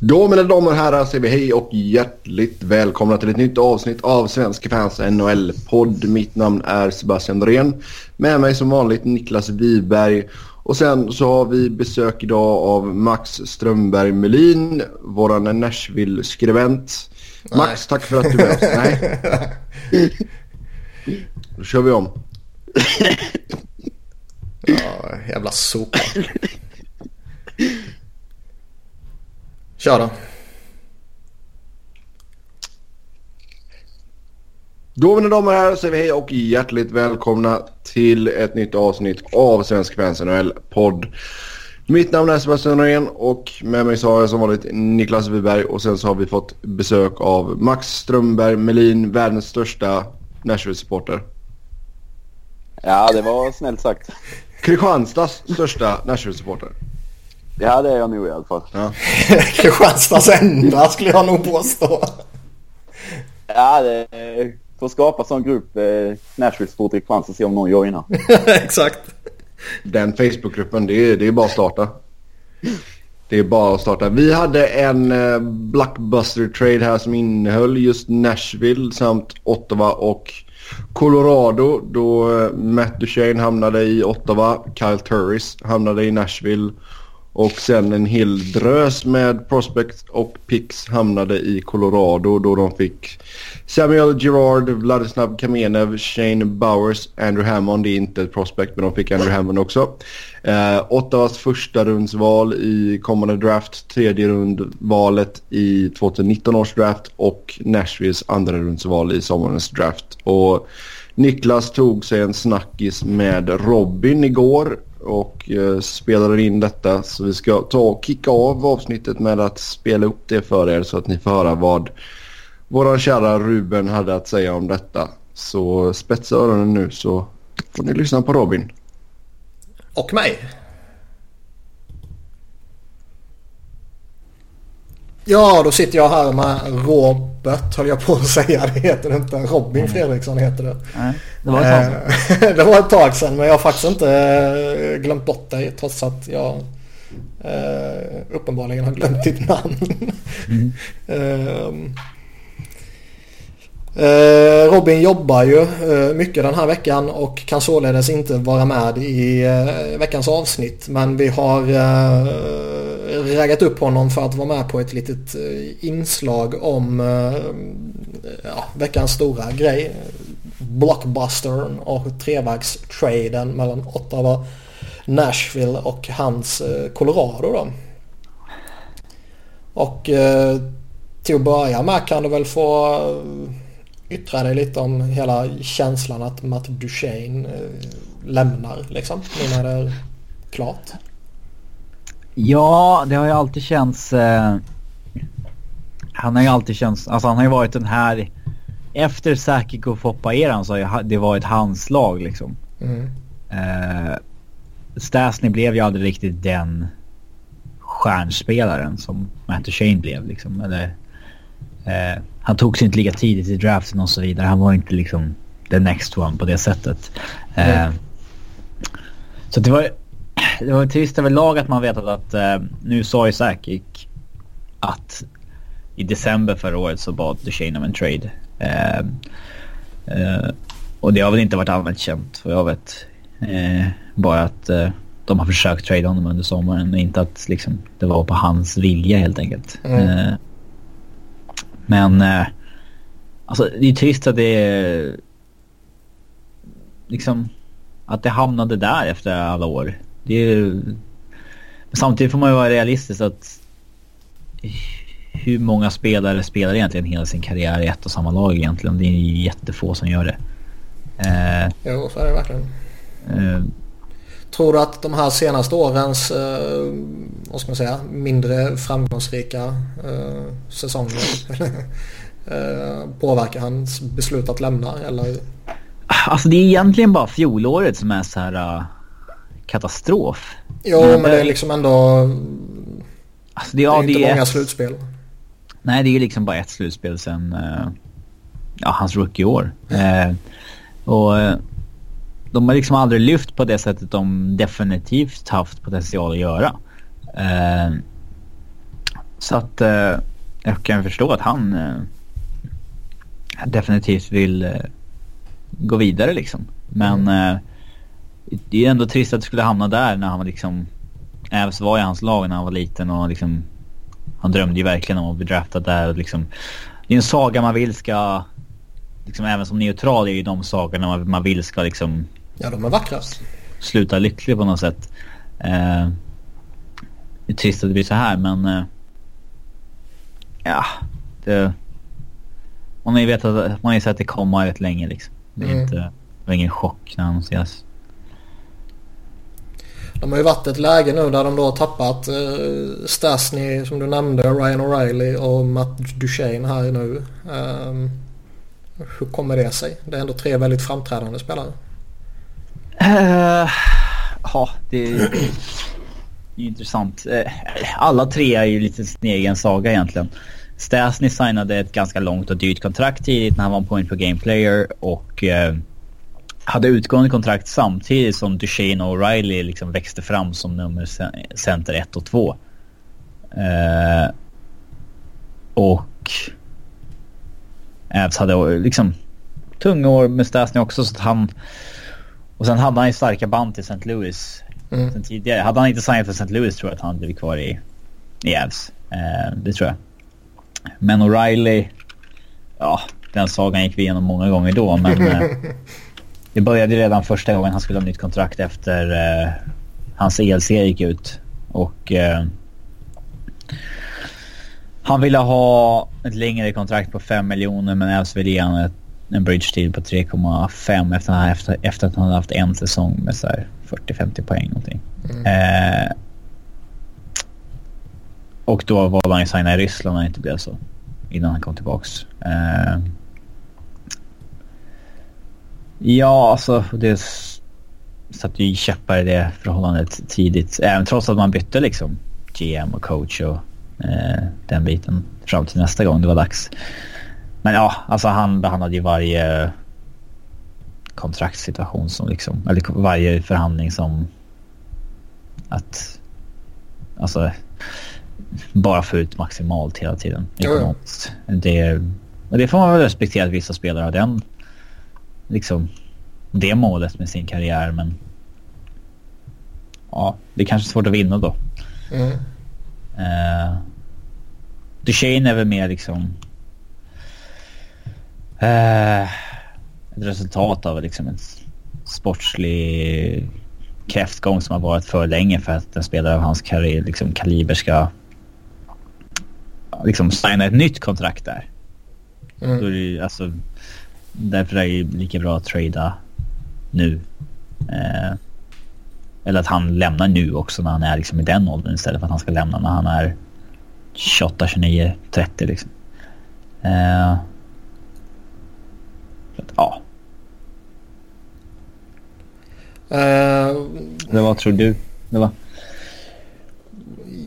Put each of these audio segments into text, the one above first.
Då mina damer och herrar säger vi hej och hjärtligt välkomna till ett nytt avsnitt av Svenska fans NHL-podd. Mitt namn är Sebastian Dorén. Med mig som vanligt Niklas Wiberg. Och sen så har vi besök idag av Max Strömberg Melin, våran Nashville-skribent. Max, tack för att du är med. Nej. Då kör vi om. Ja, jävla sopa. Kör då. Då mina damer och herrar säger vi hej och hjärtligt välkomna till ett nytt avsnitt av Svensk Fans NHL-podd. Mitt namn är Sebastian Norén och med mig så har jag som vanligt Niklas Wiberg och sen så har vi fått besök av Max Strömberg Melin, världens största Nashville-supporter. Ja, det var snällt sagt. Kristianstads största Nashville-supporter. Ja, det är jag nog i alla fall. Ja. Kristianstads enda skulle jag nog påstå. Ja, det får skapa sån grupp eh, Nashville Sport i Kristianstad och se om någon joinar. Exakt. Den Facebookgruppen, det är, det är bara att starta. Det är bara att starta. Vi hade en eh, blockbuster trade här som innehöll just Nashville samt Ottawa och Colorado då eh, Matt Duchene hamnade i Ottawa, Kyle Turris hamnade i Nashville och sen en hel drös med prospects och picks hamnade i Colorado då de fick Samuel Girard, Vladislav Kamenev, Shane Bowers, Andrew Hammond. Det är inte ett prospect men de fick Andrew Hammond också. Eh, Ottawas första rundsval i kommande draft, tredje rundvalet i 2019 års draft och Nashvilles andra rundsval i sommarens draft. Och Niklas tog sig en snackis med Robin igår och eh, spelade in detta. Så vi ska ta och kicka av avsnittet med att spela upp det för er så att ni får höra vad vår kära Ruben hade att säga om detta. Så spetsa öronen nu så får ni lyssna på Robin. Och mig. Ja, då sitter jag här med Robert, höll jag på att säga. Det heter det inte. Robin Fredriksson heter det. Nej, det var ett tag sedan. Eh, det var ett tag sedan, men jag har faktiskt inte eh, glömt bort dig trots att jag eh, uppenbarligen har glömt ditt namn. Mm. Eh, Eh, Robin jobbar ju eh, mycket den här veckan och kan således inte vara med i eh, veckans avsnitt. Men vi har raggat upp honom för att vara med på ett litet inslag om ja, veckans stora grej. Blockbustern och trevägstraden mellan Ottawa, Nashville och hans Colorado då. Och till att börja med kan du väl få yttra dig lite om hela känslan att Matt Duchene eh, lämnar liksom. Nu när det är klart. Ja, det har ju alltid känts... Eh, han har ju alltid känts... Alltså han har ju varit den här... Efter Sakic och Foppa-eran så har det varit hans lag liksom. Mm. Eh, Stasny blev ju aldrig riktigt den stjärnspelaren som Matt Duchene blev liksom. Eller, eh, han tog sig inte lika tidigt i draften och så vidare. Han var inte liksom the next one på det sättet. Eh, Mm. Så det var det var trist överlag att man vetat att eh, nu sa ju Sakic att i december förra året så bad Duchene om en trade. Eh, eh, och det har väl inte varit allmänt känt vad jag vet. Eh, bara att eh, de har försökt trade honom under sommaren och inte att liksom, det var på hans vilja helt enkelt. Mm. Men eh, alltså det är trist att det liksom att det hamnade där efter alla år. Det är ju... Men Samtidigt får man ju vara realistisk att hur många spelare spelar egentligen hela sin karriär i ett och samma lag egentligen? Det är jättefå som gör det. Eh, Jo, så är det verkligen. eh, Tror du att de här senaste årens, eh, vad ska man säga, mindre framgångsrika eh, säsonger eh, påverkar hans beslut att lämna? Eller? alltså det är egentligen bara fjolåret som är så här uh, katastrof. Jo, Men men det- är liksom ändå... Alltså det, Det är ja, inte det är många ett, slutspel. Nej, det är ju liksom bara ett slutspel sen uh, ja, hans rookie-år. Eh, och eh, de har liksom aldrig lyft på det sättet de definitivt haft potential att göra. Eh, Så att eh, jag kan förstå att han eh, definitivt vill eh, gå vidare liksom. Men mm. eh, det är ändå trist att det skulle hamna där när han var liksom... Ävs var i hans lag när han var liten och liksom... Han drömde ju verkligen om att bli draftad där och liksom... Det är en saga man vill ska... Liksom även som neutral är ju de sagorna man, man vill ska liksom... Ja, de är vackra. Sluta lycklig på något sätt. Eh, det är trist att det blir så här men... Eh, ja, det... Man har ju vetat, man har sett det komma rätt länge liksom. Det är mm. inte... Det var ingen chock när han annonserades. De har ju varit ett läge nu där de då har tappat eh, Stasny som du nämnde, Ryan O'Reilly och Matt Duchene här nu. Um, hur kommer det sig? Det är ändå tre väldigt framträdande spelare. Uh, ja, det är, det är intressant. Eh, alla tre är ju lite sin egen saga egentligen. Stasny signade ett ganska långt och dyrt kontrakt tidigt när han var en point per game player och uh, hade utgående kontrakt samtidigt som Duchene och O'Reilly liksom växte fram som nummer center 1 och 2. Eh, och Ävs hade liksom tunga år med Stasny också så att han... Och sen hade han ju starka band till St. Louis mm. sen tidigare. Hade han inte signat för St. Louis tror jag att han blivit kvar i, i Avs. Eh, det tror jag. Men O'Reilly... Ja, den sagan gick vi igenom många gånger då men... Eh, Det började redan första gången han skulle ha nytt kontrakt efter eh, hans ELC gick ut. Och eh, han ville ha ett längre kontrakt på 5 miljoner men Elfs ville ge honom en bridge deal på 3,5 efter, efter, efter att han hade haft en säsong med 40-50 poäng någonting. Mm. Eh, och då var han signad i Ryssland när det inte blev så. Innan han kom tillbaks. Eh, Ja, alltså det satte ju käppar i det förhållandet tidigt. Även trots att man bytte liksom GM och coach och eh, den biten fram till nästa gång det var dags. Men ja, alltså han behandlade ju varje kontraktssituation som liksom, eller varje förhandling som att, alltså bara få ut maximalt hela tiden ekonomiskt. Mm. Det, och det får man väl respektera att vissa spelare har den liksom det målet med sin karriär men ja, det är kanske svårt att vinna då. Mm. Uh, Duchene är väl mer liksom uh, ett resultat av liksom en sportslig kräftgång som har varit för länge för att en spelare av hans karriär, liksom, kaliber ska liksom signa ett nytt kontrakt där. Mm. Då är det, alltså, Därför är det lika bra att trada nu. Eh, eller att han lämnar nu också när han är liksom i den åldern istället för att han ska lämna när han är 28, 29, 30 liksom. Eh, att, ja. Uh, Eller vad tror du? Det var?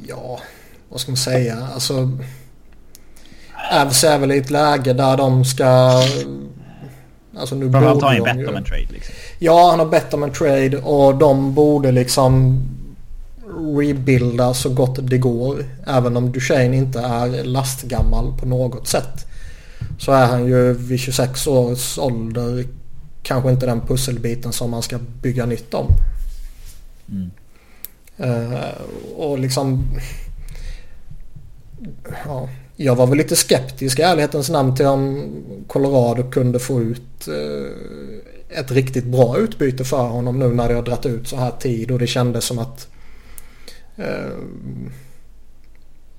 Ja, vad ska man säga? Alltså... Avs är väl i ett läge där de ska Alltså nu Framförallt har han ju bett om en trade liksom. Ja, han har bett om en trade och de borde liksom rebuilda så gott det går. Även om Duchene inte är lastgammal på något sätt. Så är han ju vid 26 års ålder kanske inte den pusselbiten som man ska bygga nytt om. Mm. Uh, och liksom... Ja, jag var väl lite skeptisk i ärlighetens namn till om Colorado kunde få ut eh, ett riktigt bra utbyte för honom nu när det har dratt ut så här tid och det kändes som att eh,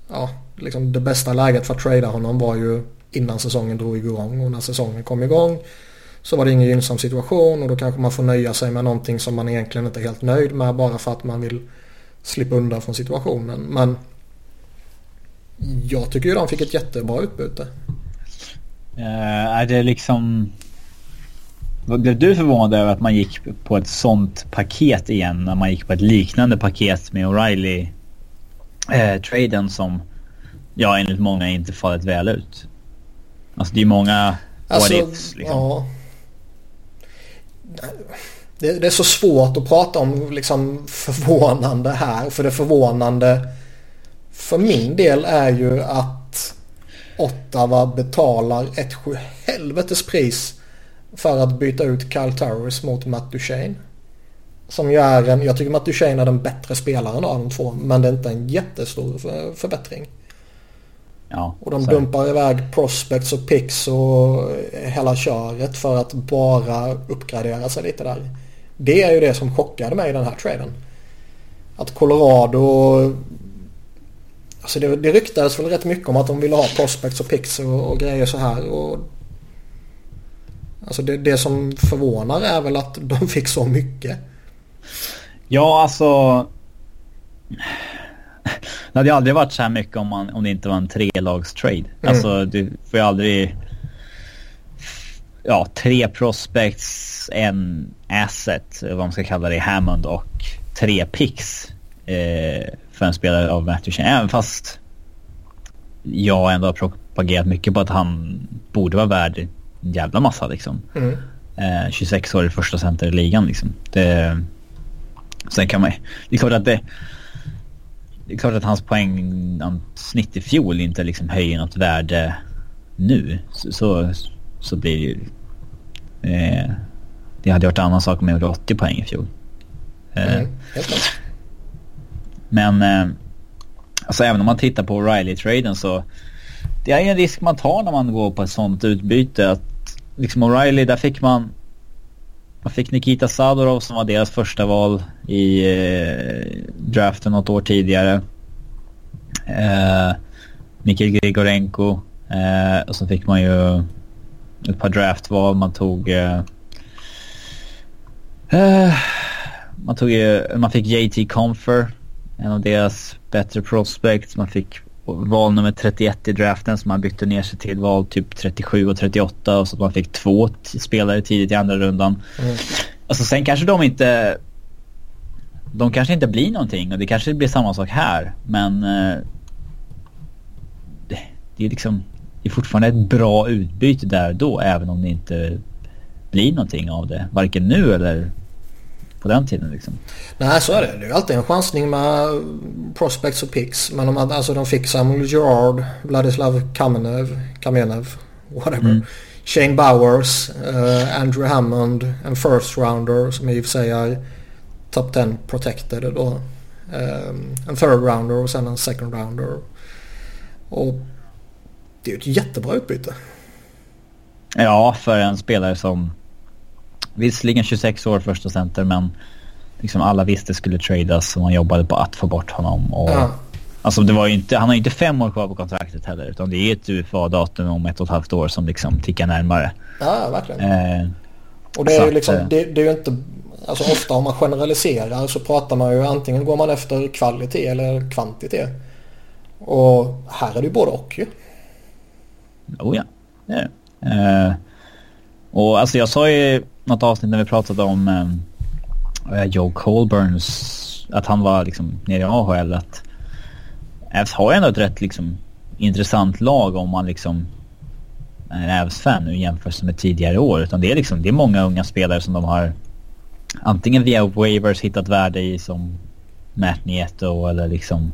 ja, liksom det bästa läget för att trada honom var ju innan säsongen drog igång och när säsongen kom igång så var det ingen gynnsam situation och då kanske man får nöja sig med någonting som man egentligen inte är helt nöjd med bara för att man vill slippa undan från situationen. Men jag tycker ju de fick ett jättebra utbyte. Uh, är det liksom... Blev du förvånad över att man gick på ett sånt paket igen när man gick på ett liknande paket med O'Reilly eh, traden som ja enligt många inte fallit väl ut? Alltså det är många alltså, ifs, liksom. Ja. Det, det, är så svårt att prata om liksom förvånande här för det förvånande för min del är ju att Ottawa betalar ett sjuhelvetes pris för att byta ut Kyle Towers mot Matt Duchene. Som ju är en, jag tycker Matt Duchene är den bättre spelaren av de två men det är inte en jättestor förbättring. Ja, och de så- dumpar iväg prospects och picks och hela köret för att bara uppgradera sig lite där. Det är ju det som chockade mig i den här traden. Att Colorado... Alltså det, det ryktades väl rätt mycket om att de ville ha prospects och picks och, och grejer så här. Och, alltså det, det som förvånar är väl att de fick så mycket. Ja, alltså... Det hade ju aldrig varit så här mycket om, man, om det inte var en trelagstrade. Mm. Alltså du får ju aldrig... Ja, tre prospects, en asset, vad man ska kalla det, Hammond och tre picks eh, för en spelare av Matthew. Även fast jag ändå har propagerat mycket på att han borde vara värd en jävla massa liksom. Mm. Eh, 26 år i första center i ligan liksom. Det, sen kan man Det är klart att det... Det är klart att hans poängsnitt i fjol inte liksom höjer något värde nu. Så, så, så blir det ju... Eh, det hade en annan sak om jag gjorde 80 poäng i fjol. Eh, Mm. Men eh, alltså även om man tittar på O'Reilly-traden så det är ju en risk man tar när man går på ett sånt utbyte. Att liksom O'Reilly, där fick man man fick Nikita Sadorov som var deras första val i eh, draften något år tidigare. Eh, Mikhail Grigorenko. Eh, och så fick man ju ett par draftval. Man tog... Eh, eh man, tog man fick JT Comfer, en av deras bättre prospects. Man fick val nummer 31 i draften som man bytte ner sig till val typ 37 och 38 och så att man fick två spelare tidigt i andra rundan. Mm. Alltså sen kanske de inte... De kanske inte blir någonting och det kanske blir samma sak här men... Eh, det, det är liksom... Det är fortfarande ett bra utbyte där då även om det inte blir någonting av det. Varken nu eller på den tiden liksom. Nej så är det. Det är alltid en chansning med prospects och picks. Men de, alltså, de fick Samuel Gerard, Vladislav Kamenev, Kamenev, whatever. Mm. Shane Bowers, eh, Andrew Hammond, en first rounder som i och för sig är top 10 protected då. Eh, en third rounder och sen en second rounder. Och det är ju ett jättebra utbyte. Ja, för en spelare som visserligen 26 år första center men liksom alla visste skulle tradas och man jobbade på att få bort honom. Och, Ja. Alltså det var ju inte, han har ju inte fem år kvar på kontraktet heller utan det är ett UFA-datum om ett och ett halvt år som liksom tickar närmare. Ja, verkligen. Eh, Och det är ju liksom, eh, det, det är inte... Alltså ofta om man generaliserar så pratar man ju antingen går man efter kvalitet eller kvantitet. Och här är det ju både och ju. oh ja, det är det. Eh, och alltså jag sa ju något avsnitt när vi pratade om eh, eh, Joe Colburns, att han var liksom nere i AHL att Ävs har ju ändå ett rätt liksom intressant lag om man liksom är en Avs-fan nu jämfört med tidigare år. Utan det är liksom, det är många unga spelare som de har antingen via waivers hittat värde i som Matt Nieto eller liksom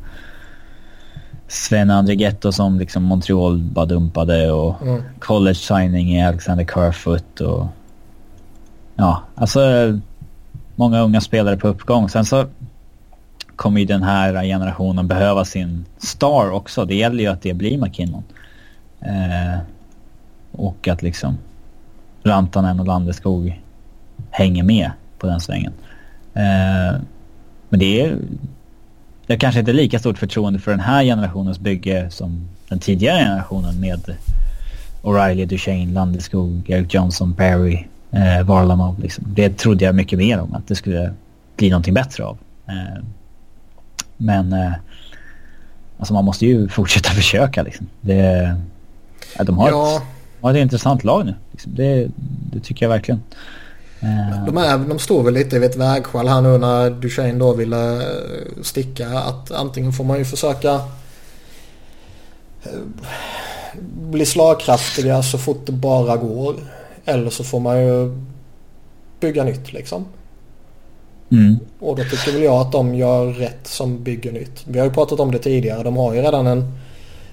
Sven Andrighetto som liksom Montreal bara dumpade och Mm. college signing i Alexander Kerfoot och ja, alltså många unga spelare på uppgång. Sen så kommer ju den här generationen behöva sin star också. Det gäller ju att det blir McKinnon. Eh, och att liksom Rantanen och Landeskog hänger med på den svängen. Eh, men det är det är kanske inte lika stort förtroende för den här generationens bygge som den tidigare generationen med O'Reilly, Duchene, Landeskog, Eric Johnson, Perry, eh, Varlamov. Liksom. Det trodde jag mycket mer om att det skulle bli någonting bättre av. Eh, men eh, alltså man måste ju fortsätta försöka liksom. Det, ja, de, har Ja. ett, de har ett intressant lag nu. Liksom. Det, det tycker jag verkligen. Eh, De, är, de står väl lite vid ett vägskäl här nu när Duchene då ville eh, sticka. Att antingen får man ju försöka eh, bli slagkraftiga så fort det bara går. Eller så får man ju bygga nytt liksom. Mm. Och då tycker väl jag att de gör rätt som bygger nytt. Vi har ju pratat om det tidigare. De har ju redan en,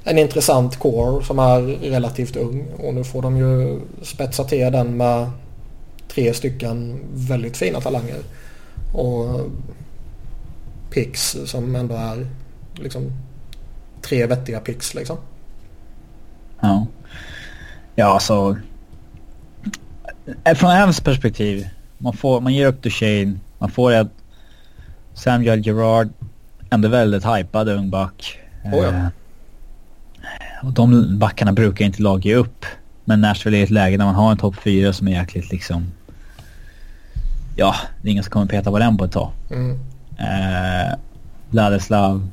en intressant core som är relativt ung. Och nu får de ju spetsa till den med tre stycken väldigt fina talanger. Och picks som ändå är liksom tre vettiga picks liksom. Ja. Ja, alltså. Från Evans perspektiv. Man, får, man ger upp Duchene. Man får ett Samuel Gerard. Ändå väldigt hypad ung back. Oh ja. eh, och de backarna brukar inte lag ge upp. Men Nashville är ett läge där man har en topp fyra som är jäkligt liksom... Ja, det är ingen som kommer peta på den på ett tag. Mm. Eh, Vladislav,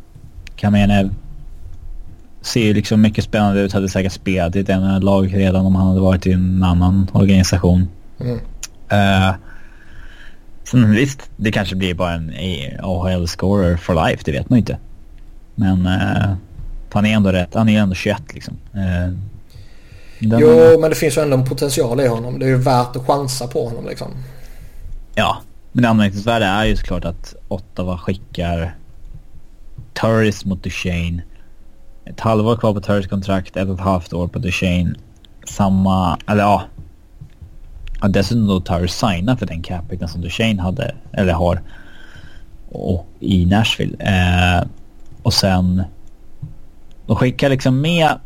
Kamenev. Ser ju liksom mycket spännande ut. Hade säkert spelat i ett annat lag redan om han hade varit i en annan organisation. Mm. Eh, sen visst, det kanske blir bara en AHL-scorer for life. Det vet man ju inte. Men eh, han är ändå rätt. Han är ändå 21 liksom. Eh, jo, men det finns ju ändå en potential i honom. Det är ju värt att chansa på honom liksom. Ja, men det anmärkningsvärda är ju såklart att Ottawa skickar Turris mot Duchene. Ett halvår kvar på Turris kontrakt, ett och ett halvt år på Duchene. Samma, eller ja. ja dessutom då Turris signar för den capita som Duchene hade, eller har. Och, I Nashville. Eh, och sen... De skickar liksom med...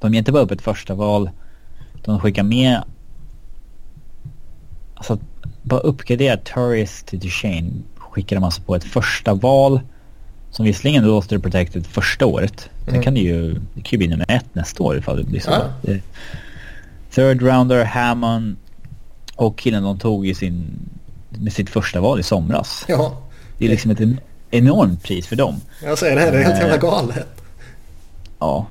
De ger inte bara upp ett första val. De skickar med... Alltså bara uppgradera Turris till Duchene skickar de alltså på ett första val som visserligen låter protected första året. Sen mm. kan det ju, det kan ju bli nummer ett nästa år ifall det blir så. Ja. Third rounder, Hammond och killen de tog i sin, med sitt första val i somras. Ja. Det är liksom ett enormt pris för dem. Jag säger det, det är helt jävla eh, galet. Ja.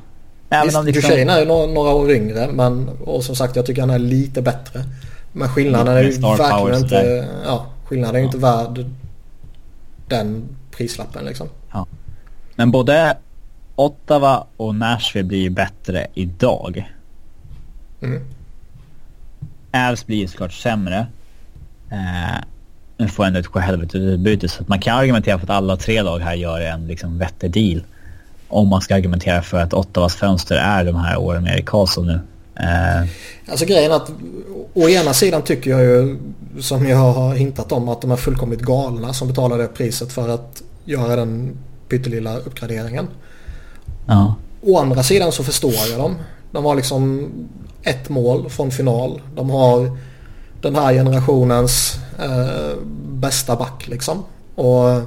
Även om liksom... Duchene är ju några, några år yngre men och som sagt jag tycker han är lite bättre. Men skillnaden är ju verkligen inte... Ja, skillnaden är ju ja. inte värd den prislappen liksom. Ja. Men både Ottawa och Nashville blir ju bättre idag. Mm. Avs blir ju såklart sämre. Eh, men får ändå ett sjuhelvete-utbyte. Så man kan argumentera för att alla tre lag här gör en liksom vettig deal. Om man ska argumentera för att Ottawas fönster är de här åren med Erik Karlsson nu. Eh. Alltså grejen att å ena sidan tycker jag ju som jag har hintat om att de är fullkomligt galna som betalar det priset för att göra den pyttelilla uppgraderingen. Ja. Å andra sidan så förstår jag dem. De har liksom ett mål från final. De har den här generationens eh, bästa back liksom. Och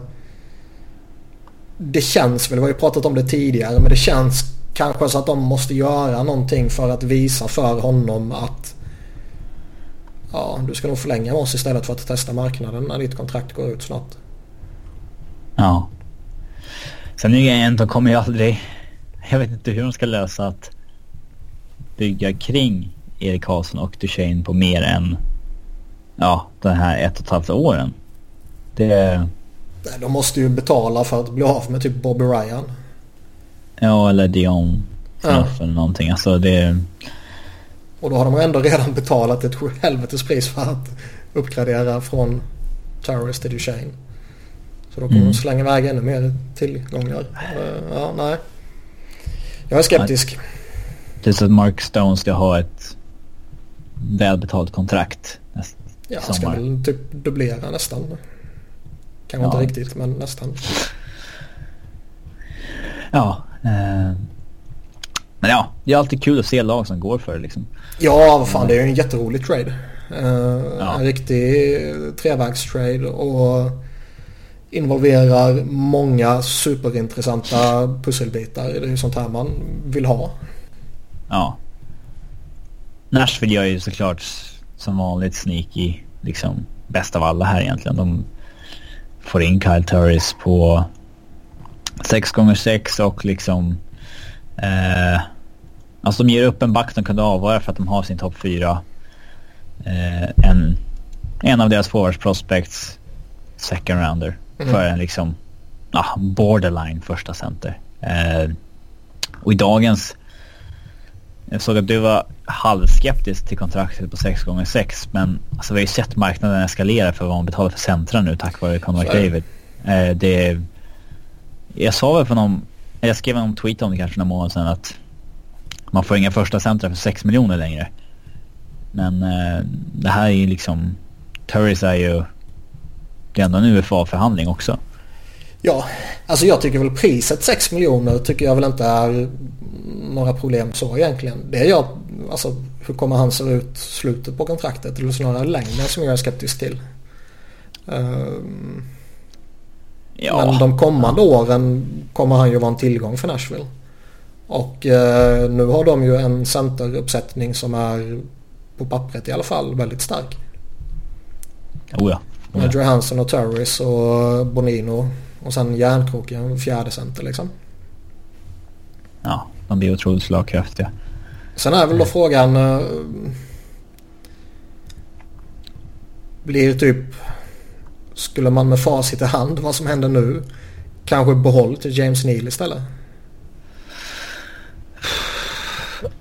det känns väl, vi har ju pratat om det tidigare, men det känns kanske så att de måste göra någonting för att visa för honom att ja, du ska nog förlänga med oss istället för att testa marknaden när ditt kontrakt går ut snart. Ja. Sen är de kommer ju aldrig... Jag vet inte hur de ska lösa att bygga kring Erik Karlsson och Duchene på mer än ja, den här ett och ett halvt åren. Det... De måste ju betala för att bli av med typ Bobby Ryan. Ja, eller Dion ja. eller någonting. Alltså det... Och då har de ändå redan betalat ett helvetespris för att uppgradera från Towers till Duchene. Så då kommer mm. de slänga iväg ännu mer tillgångar. Uh, ja, nej. Jag är skeptisk. Så att Mark Stone ska ha ett välbetalt kontrakt nästa Ja, han ska väl typ dubblera nästan. Kanske ja. inte riktigt men nästan. Ja. Eh, men ja, det är alltid kul att se lag som går för det liksom. Ja, vad fan det är ju en jätterolig trade. Uh, ja. En riktig trevägstrade och involverar många superintressanta pusselbitar. Det är ju sånt här man vill ha. Ja. Nashville gör ju såklart som vanligt sneaky liksom bäst av alla här egentligen. De får in Kyle Turris på 6x6 och liksom eh, Alltså de ger upp en back de kunde avvara för att de har sin topp 4. Eh, en, en av deras forwards prospects second rounder mm. för en liksom ah, borderline första center. Eh, och i dagens Jag såg att du var halvskeptisk till kontraktet på 6x6 men alltså, vi har ju sett marknaden eskalera för vad man betalar för centra nu tack vare Conor McDavid. Eh, det, jag sa väl på någon, jag skrev en tweet om det kanske några månader sedan att man får inga första centra för 6 miljoner längre. Men eh, det här är ju liksom, Turris är ju, det är ändå en UFA-förhandling också. Ja, alltså jag tycker väl priset 6 miljoner tycker jag väl inte är några problem så egentligen. Det är jag, alltså hur kommer han se ut slutet på kontraktet eller snarare längden som jag är skeptisk till. Um, ja. Men de kommande åren kommer han ju vara en tillgång för Nashville. Och uh, nu har de ju en centeruppsättning som är på pappret i alla fall väldigt stark. Oh ja. Oh ja. Johansson och Turris och Bonino och sen järnkrok i en fjärde center liksom. Ja, de blir otroligt slagkraftiga. Sen är väl då frågan... Uh, blir typ... Skulle man med facit i hand vad som händer nu kanske behåll till James Neal istället?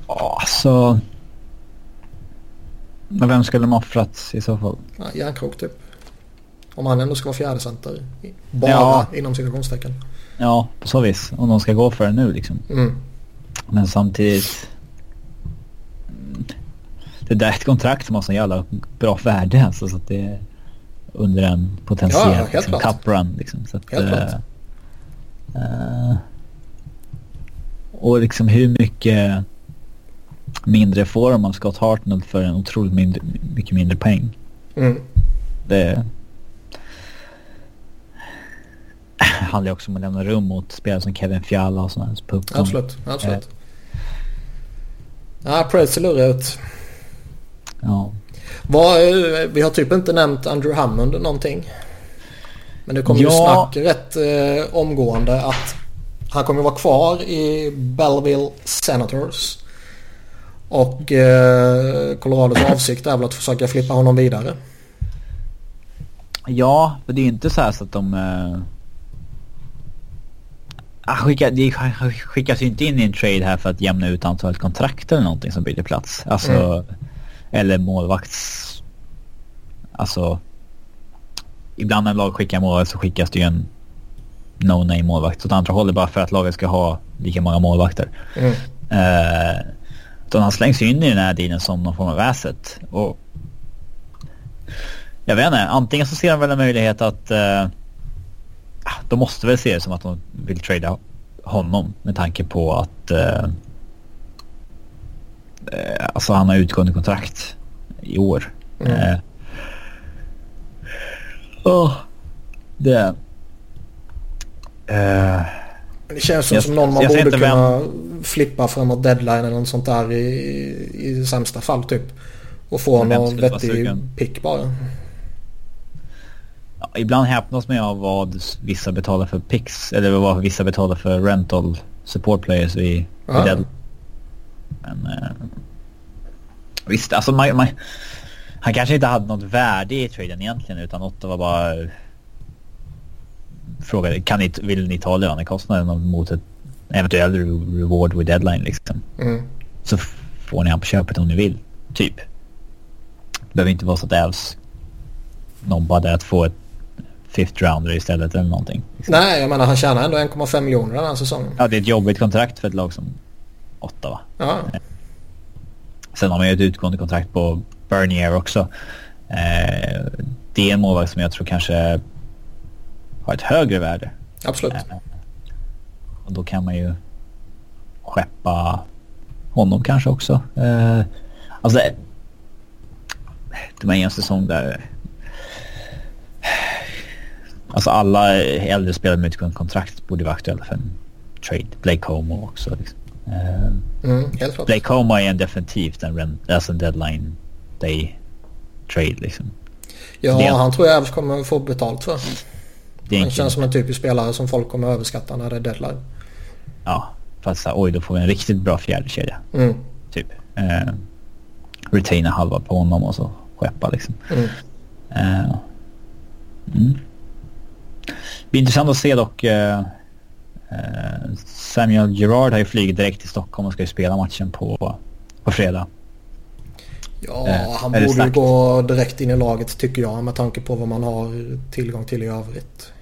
Alltså... Men vem skulle de offrat i så fall? Ja, järnkrok typ. Om han ändå ska vara fjärde center. Bara ja. inom citationstecken. Ja, på så vis. Om de ska gå för det nu liksom. Mm. Men samtidigt... Det där är ett kontrakt som har så jävla bra värde alltså, så att det under en potentiell ja, liksom, cup run. Liksom, så att, helt uh, och liksom hur mycket mindre får man Scott Hartnell för en otroligt mindre, mycket mindre poäng. Mm. Det handlar också om att lämna rum mot spelare som Kevin Fiala och sådana. Absolut, absolut. Ja, Preds ser lurig ut. Ja. Var, vi har typ inte nämnt Andrew Hammond någonting. Men det kommer ja. ju snack rätt eh, omgående att han kommer vara kvar i Belleville Senators. Och eh, Colorados avsikt är väl att försöka flippa honom vidare. Ja, för det är inte så här så att de... Eh ah, skickar, det skickas ju inte in i en trade här för att jämna ut antalet kontrakt eller någonting som byter plats. Alltså, mm. Eller målvakts... Alltså, ibland när lag skickar målvakt så skickas det ju en no-name målvakt åt andra hållet bara för att laget ska ha lika många målvakter. Mm. Uh, utan han slängs ju in i den här dealen som någon form av asset. Och jag vet inte, antingen så ser de väl en möjlighet att uh, de måste väl se det som att de vill trada honom med tanke på att eh, eh, alltså han har utgående kontrakt i år. Mm. Eh, oh, det... Eh, det känns som, jag, som någon man borde kunna vem... flippa framåt deadline eller något sånt där i, i sämsta fall typ. Och få någon vettig pick bara. Ja, ibland häpnas man av vad vissa betalar för picks, eller vad vissa betalar för rental support players i, i Dead. Men eh, visst, alltså man, man, han kanske inte hade något värde i traden egentligen utan Ottawa bara frågade kan ni, vill ni ta lönekostnaden mot ett eventuell reward with deadline liksom. Mm. Så får ni han på köpet om ni vill, typ. Det behöver inte vara så att Elves nobbade att få ett fifth rounder istället eller någonting. Nej, jag menar han tjänar ändå 1,5 miljoner den här säsongen. Ja, det är ett jobbigt kontrakt för ett lag som Ottawa. Ja. Sen har man ju ett utgående kontrakt på Bernier också. Eh, det är en målvakt som jag tror kanske har ett högre värde. Absolut. Eh, och då kan man ju skeppa honom kanske också. Eh, alltså det, det var en säsong där Alltså alla äldre spelare med utgående kontrakt borde vara aktuella för en trade. Blake Homo också. Liksom. Mm, Blake Homo är en definitivt en, alltså en deadline day trade liksom. Ja, det, han tror jag även kommer få betalt för. Det han känns som en typisk spelare som folk kommer överskatta när det är deadline. Ja, fast oj då får vi en riktigt bra fjärde kedja. Mm. Typ. Uh, retaina halva på honom och så skeppa liksom. Mm. Uh, mm. Det blir intressant att se dock. Eh, eh, Samuel Gerard har ju flugit direkt till Stockholm och ska ju spela matchen på på fredag. Ja, eh, han borde ju gå direkt in i laget tycker jag med tanke på vad man har tillgång till i övrigt.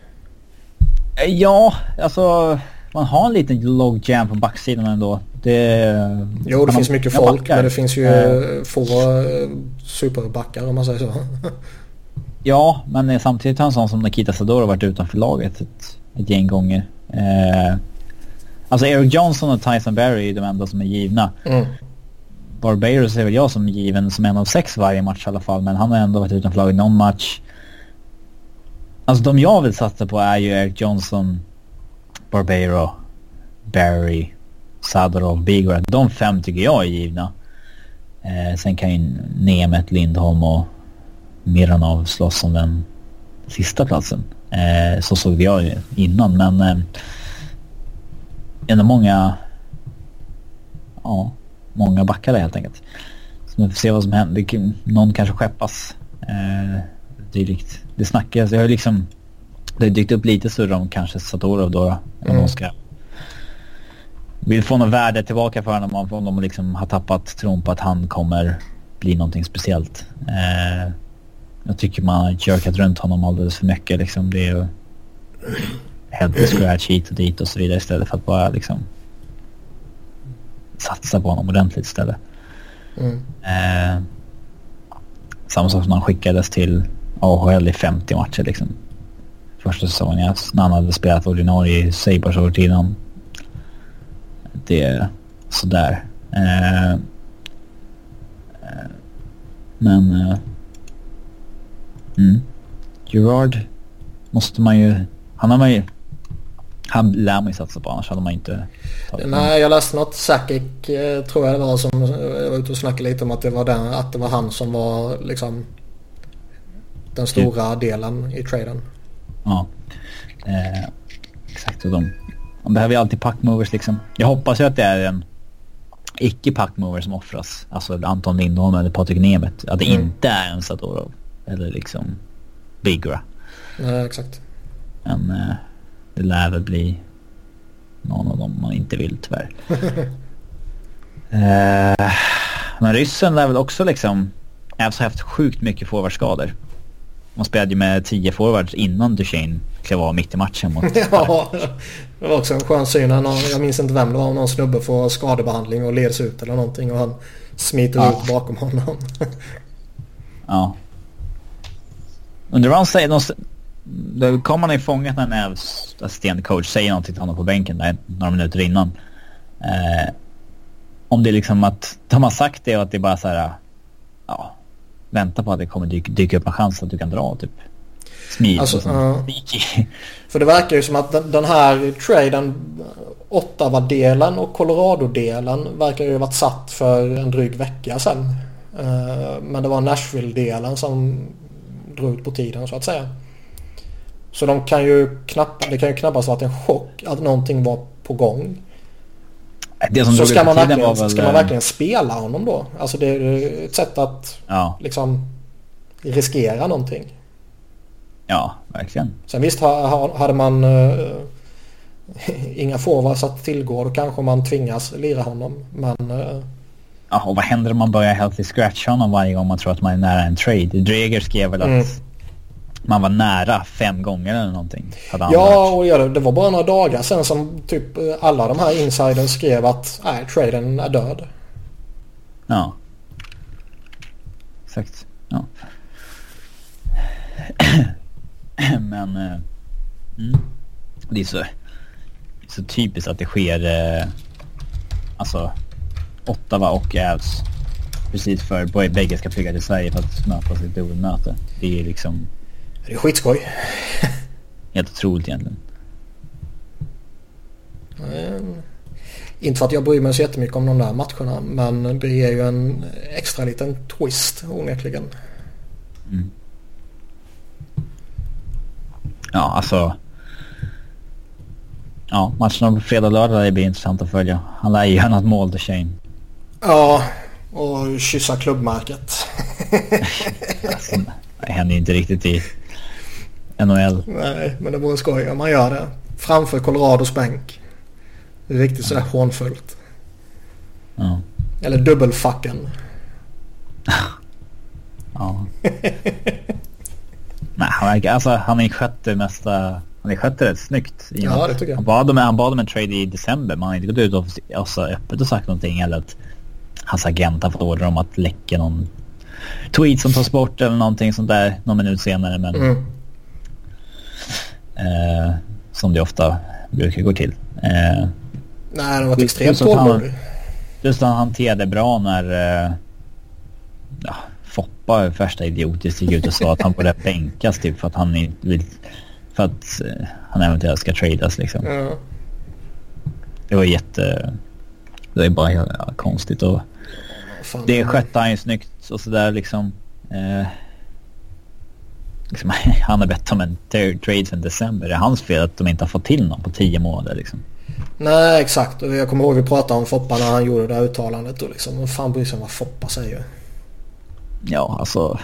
Eh, ja, alltså man har en liten log jam på backsidan ändå. Det, jo, det finns mycket folk backar. men det finns ju uh, få superbackar om man säger så. ja, men samtidigt har en sån som Nikita Sador varit utanför laget ett, ett gäng gånger. Uh, alltså Eric Johnson och Tyson Berry är de enda som är givna. Mm. Barbaros är väl jag som given som en av sex varje match i alla fall. Men han har ändå varit utanför laget någon match. Alltså de jag vill satsa på är ju Eric Johnson, Barbero, Barry, Sadorov, Bigora. De fem tycker jag är givna. Eh, sen kan ju Nemet, Lindholm och Miranov slåss om den sista platsen. Eh, så såg jag innan men eh, ändå många ja, många backar helt enkelt. Så vi får se vad som händer. Någon kanske skeppas. Eh, dylikt. Det snackas. Jag har liksom... Det har dykt upp lite surr om kanske Satorov då. Om mm. ska... Vill få något värde tillbaka för honom. Om de liksom har tappat tron på att han kommer bli någonting speciellt. Eh, jag tycker man har jerkat runt honom alldeles för mycket. Liksom. Det är ju... Head scratch hit och dit och så vidare istället för att bara liksom satsa på honom ordentligt istället. Mm. Eh, samma sak som han skickades till AHL i 50 matcher liksom. Första säsongen när han hade spelat ordinarie i Sabres innan. Det är sådär. Eh, eh, men... Eh, mm. Gerard måste man ju... Han har man ju han lär man ju satsa på annars hade man inte Nej jag läste något. Sakic eh, tror jag det var som var ute och snackade lite om att det var, den, att det var han som var liksom den stora delen i traden. Ja. Eh, exakt. Och de, de behöver ju alltid packmovers liksom. Jag hoppas ju att det är en icke packmover som offras. Alltså Anton Lindholm eller Patrik Nemeth. Att det mm. inte är en Sadorov. Eller liksom Bigra. Nej exakt. Men eh, det lär väl bli någon av dem man inte vill tyvärr. uh, men ryssen lär väl också liksom... Även haft sjukt mycket forwardskador. Man spelade ju med 10 forwards innan Duchene klev av mitt i matchen mot... ja, det var också en skön syn. Jag minns inte vem det var. Någon snubbe får skadebehandling och leds ut eller någonting och han smiter ja. ut bakom honom. ja. Undrar vad han säger. Då kommer han i fångat när Nevs assisterande coach säger någonting till honom på bänken där några minuter innan. Eh, om det är liksom att de har sagt det och att det är bara så här, ja, vänta på att det kommer dyka, dyka upp en chans att du kan dra typ. Smid alltså, uh, För det verkar ju som att den, den här traden, Ottawa-delen och Colorado-delen verkar ju ha varit satt för en dryg vecka sedan. Uh, men det var Nashville-delen som drog ut på tiden så att säga. Så de kan ju knappt, det kan ju knappast varit en chock att någonting var på gång. så ska man, verkligen, väl... ska man eh, verkligen spela honom då? Alltså det är ett sätt att ja. liksom riskera någonting. Ja, verkligen. Sen visst hade man uh, inga forwards att tillgå då kanske man tvingas lira honom. Men... Ja, och vad händer om man börjar healthy scratch honom varje gång man tror att man är nära en trade? Dreger skrev väl att mm man var nära fem gånger eller någonting. ja, och ja, det var bara några dagar sen som typ alla de här insiders skrev att nej, traden är död. Ja. Exakt. Ja. Men eh, mm, det är så, så typiskt att det sker eh, alltså Ottawa och Ävs precis för bägge ska flyga till Sverige för att mötas i ett dubbelmöte. Det är liksom det är skitskoj. Helt otroligt egentligen. Mm. Inte för att jag bryr mig så jättemycket om de där matcherna men det ger ju en extra liten twist onekligen. Mm. Ja, alltså. Ja, matcherna på fredag och lördag blir intressant att följa. Han lär ju göra något mål till Shane. Ja, och kyssa klubbmärket. det händer inte riktigt i NHL. Nej, men det vore skoj om man gör det. Framför Colorados bänk. Riktigt sådär hånfullt. Ja. Eller dubbelfucken. ja. Nej, han, verkar, alltså, han är skötte mesta... Han är skötte rätt snyggt. Ja, det tycker jag. Han bad, om, han bad om en trade i december. Man har inte gått ut och alltså, öppet och sagt någonting. Eller att hans agent har fått order om att läcka någon tweet som tas bort eller någonting sånt där någon minut senare. Men Mm. eh, som det ofta brukar gå till. Eh, Nej, det var Just- extremt tålmodig. just han hanterade bra när eh, ja, Foppa värsta idiotiskt gick ut och sa att han borde bänkas typ för att han inte vill... För att eh, han eventuellt ska tradas liksom. Ja. Det var jätte... Det är bara ja, konstigt och Fan. det skötte han ju snyggt och sådär liksom. Eh, liksom han har bett om en tra- trade sedan december. Det är hans fel att de inte har fått till någon på tio månader liksom. Nej, exakt. Och jag kommer ihåg vi pratade om Foppa när han gjorde det där uttalandet. Och liksom, vad fan bryr sig om vad Foppa säger? Ja, alltså.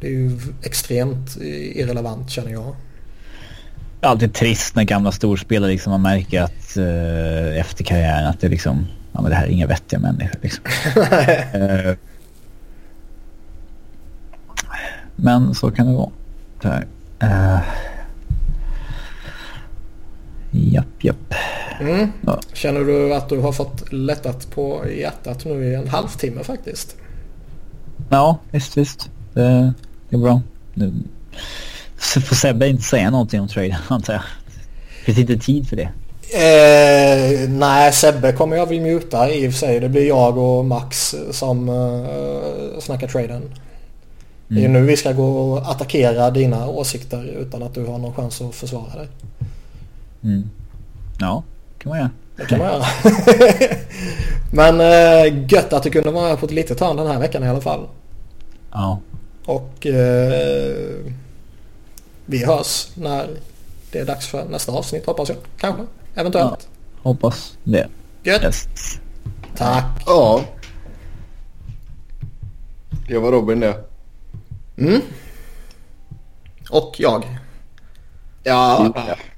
Det är ju extremt irrelevant känner jag. Alltid trist när gamla storspelare liksom man märker att eh, efter karriären att det liksom, ja men det här är inga vettiga människor liksom. Eh, men så kan det vara. Här. Uh, japp, japp. Mm. Ja. Känner du att du har fått lättat på hjärtat nu i en halvtimme faktiskt? Ja, visst, visst. Det, det är bra. Nu så får Sebbe inte säga någonting om trade antar jag. Finns inte tid för det. Eh, nej, Sebbe kommer jag väl muta i och för sig. Det blir jag och Max som eh, snackar traden. Det är ju Mm. nu vi ska gå och attackera dina åsikter utan att du har någon chans att försvara dig. Mm. Ja, kan man göra. Det kan man göra. Men eh, gött att du kunde vara på ett litet hörn den här veckan i alla fall. Ja, Och eh, vi hörs när det är dags för nästa avsnitt hoppas jag. Kanske. Eventuellt. hoppas det. Gött. Yes. Tack. Ja. Det var Robin det. Mm. Och jag. Ja.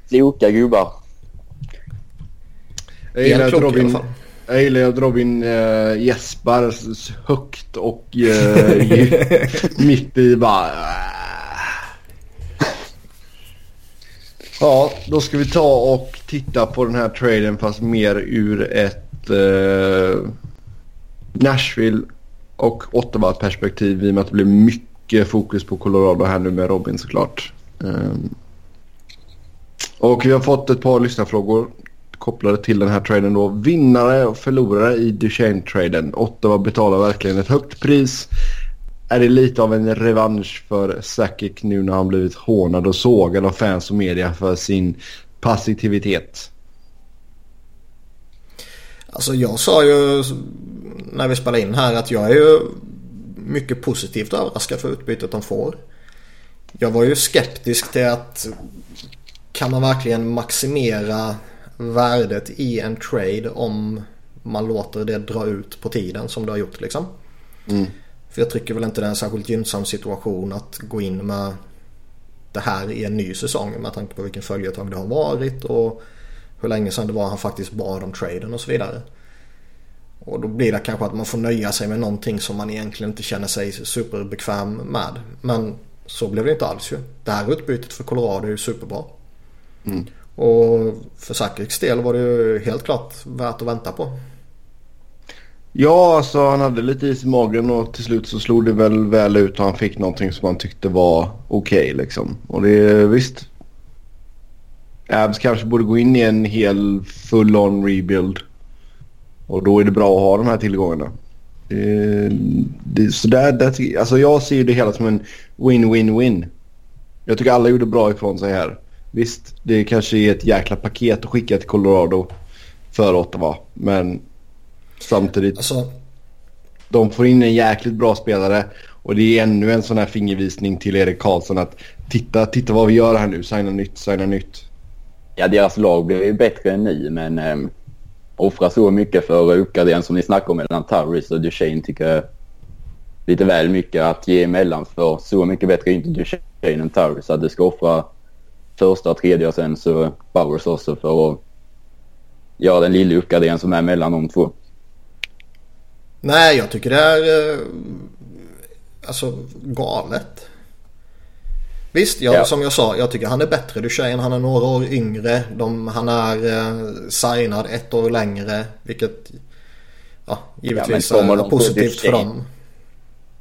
Kloka, gubbar. Jag gillar att Robin, jag gillar att Robin äh, gäspar högt och äh, mitt i bara... äh. Ja, då ska vi ta och titta på den här traden fast mer ur ett eh, Nashville och Ottawa perspektiv i och med att det blir mycket fokus på Colorado här nu med Robin såklart. Ehm, och vi har fått ett par lyssnarfrågor kopplade till den här traden då. Vinnare och förlorare i Duchene-traden. Ottawa betalar verkligen ett högt pris. Är det lite av en revansch för Sakic nu när han blivit hånad och sågad av fans och media för sin passivitet? Alltså jag sa ju när vi spelade in här att jag är ju mycket positivt överraskad för utbytet de får. Jag var ju skeptisk till att kan man verkligen maximera värdet i en trade om man låter det dra ut på tiden som det har gjort liksom. Mm. För jag tycker väl inte det är en särskilt gynnsam situation att gå in med det här i en ny säsong med tanke på vilken följetong det har varit och hur länge sedan det var han faktiskt bad om traden och så vidare. Och då blir det kanske att man får nöja sig med någonting som man egentligen inte känner sig superbekväm med. Men så blev det inte alls ju. Det här utbytet för Colorado är ju superbra. Mm. Och för Sakics del var det ju helt klart värt att vänta på. Ja, alltså han hade lite is i magen och till slut så slog det väl väl ut och han fick någonting som han tyckte var okej liksom. Och det är visst. Abs kanske borde gå in i en hel full-on rebuild. Och då är det bra att ha de här tillgångarna. Det, det, så där, där, alltså jag ser det hela som en win-win-win. Jag tycker alla gjorde bra ifrån sig här. Visst, det kanske är ett jäkla paket att skicka till Colorado för Ottawa. Men samtidigt Alltså, de får in en jäkligt bra spelare och det är ännu en sån här fingervisning till Erik Karlsson att titta, titta vad vi gör här nu. Signa nytt, signa nytt. Ja, deras lag blir ju bättre än ni, men um, offra så mycket för uppgradering som ni snackar om mellan Turris och Duchene tycker jag lite väl mycket att ge emellan. För så mycket bättre är inte Duchene än Turris. Att du ska offra första, tredje och sen så Bowers också för att göra den lilla uppgraderingen som är mellan de två. Nej, jag tycker det är eh, alltså galet. Visst, jag, Ja. som jag sa, jag tycker han är bättre. Duchene, han är några år yngre. De, han är eh, signad ett år längre. Vilket ja, givetvis de är positivt för dem.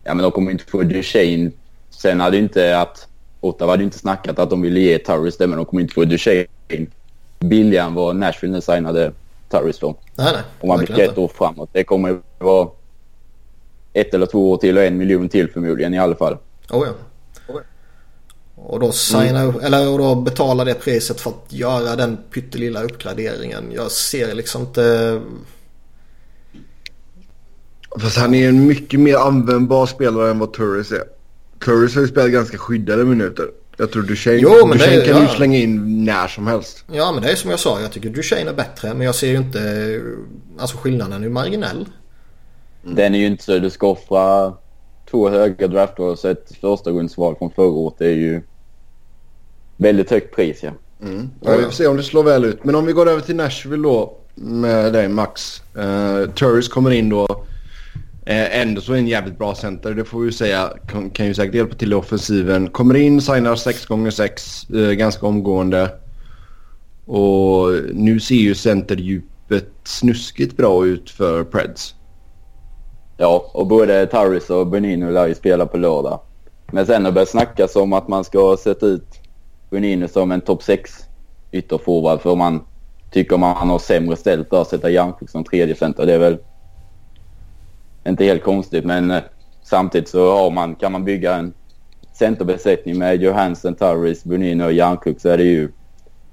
Ja, men de kommer inte få Duchene. Sen hade inte att... Ottawa hade inte snackat att de ville ge Turris det, men de kommer inte få Duchene billigare än vad Nashville nu signade Turris för. Nej, nej. Om man blickar ett år framåt. Det kommer ju vara ett eller två år till och en miljon till förmodligen i alla fall. Oh, ja. Och då signa upp, eller och då betala det priset för att göra den pyttelilla uppgraderingen. Jag ser liksom inte... Fast han är en mycket mer användbar spelare än vad Turris är. Turris har ju spelat ganska skyddade minuter. Jag tror Duchene, Jo, men det är- kan du ja. slänga in när som helst. Ja men det är som jag sa, jag tycker Duchene är bättre. Men jag ser ju inte... Alltså skillnaden är ju marginell. Den är ju inte så... Du ska offra två höga draftval och så ett första rundsval från förra året. Det är ju väldigt högt pris ja. Ja, vi får se om det slår väl ut. Men om vi går över till Nashville då med dig Max. Uh, Turris kommer in då. Eh, ändå så är en jävligt bra center. Det får vi ju säga. Kan, kan ju säkert hjälpa till i offensiven. Kommer in, signar 6 gånger 6 eh, ganska omgående. Och nu ser ju centerdjupet snuskigt bra ut för Preds. Ja, och både Tarris och Benino lär ju spela på lördag. Men sen har det börjat snackas om att man ska sätta ut Benino som en topp 6 ytterforward för man tycker man har sämre ställt där att sätta Järnkrok som tredje center. Det är väl inte helt konstigt men eh, samtidigt så har man, kan man bygga en centerbesättning med Johansen, Turris, Bonino och Järnkrok så är det ju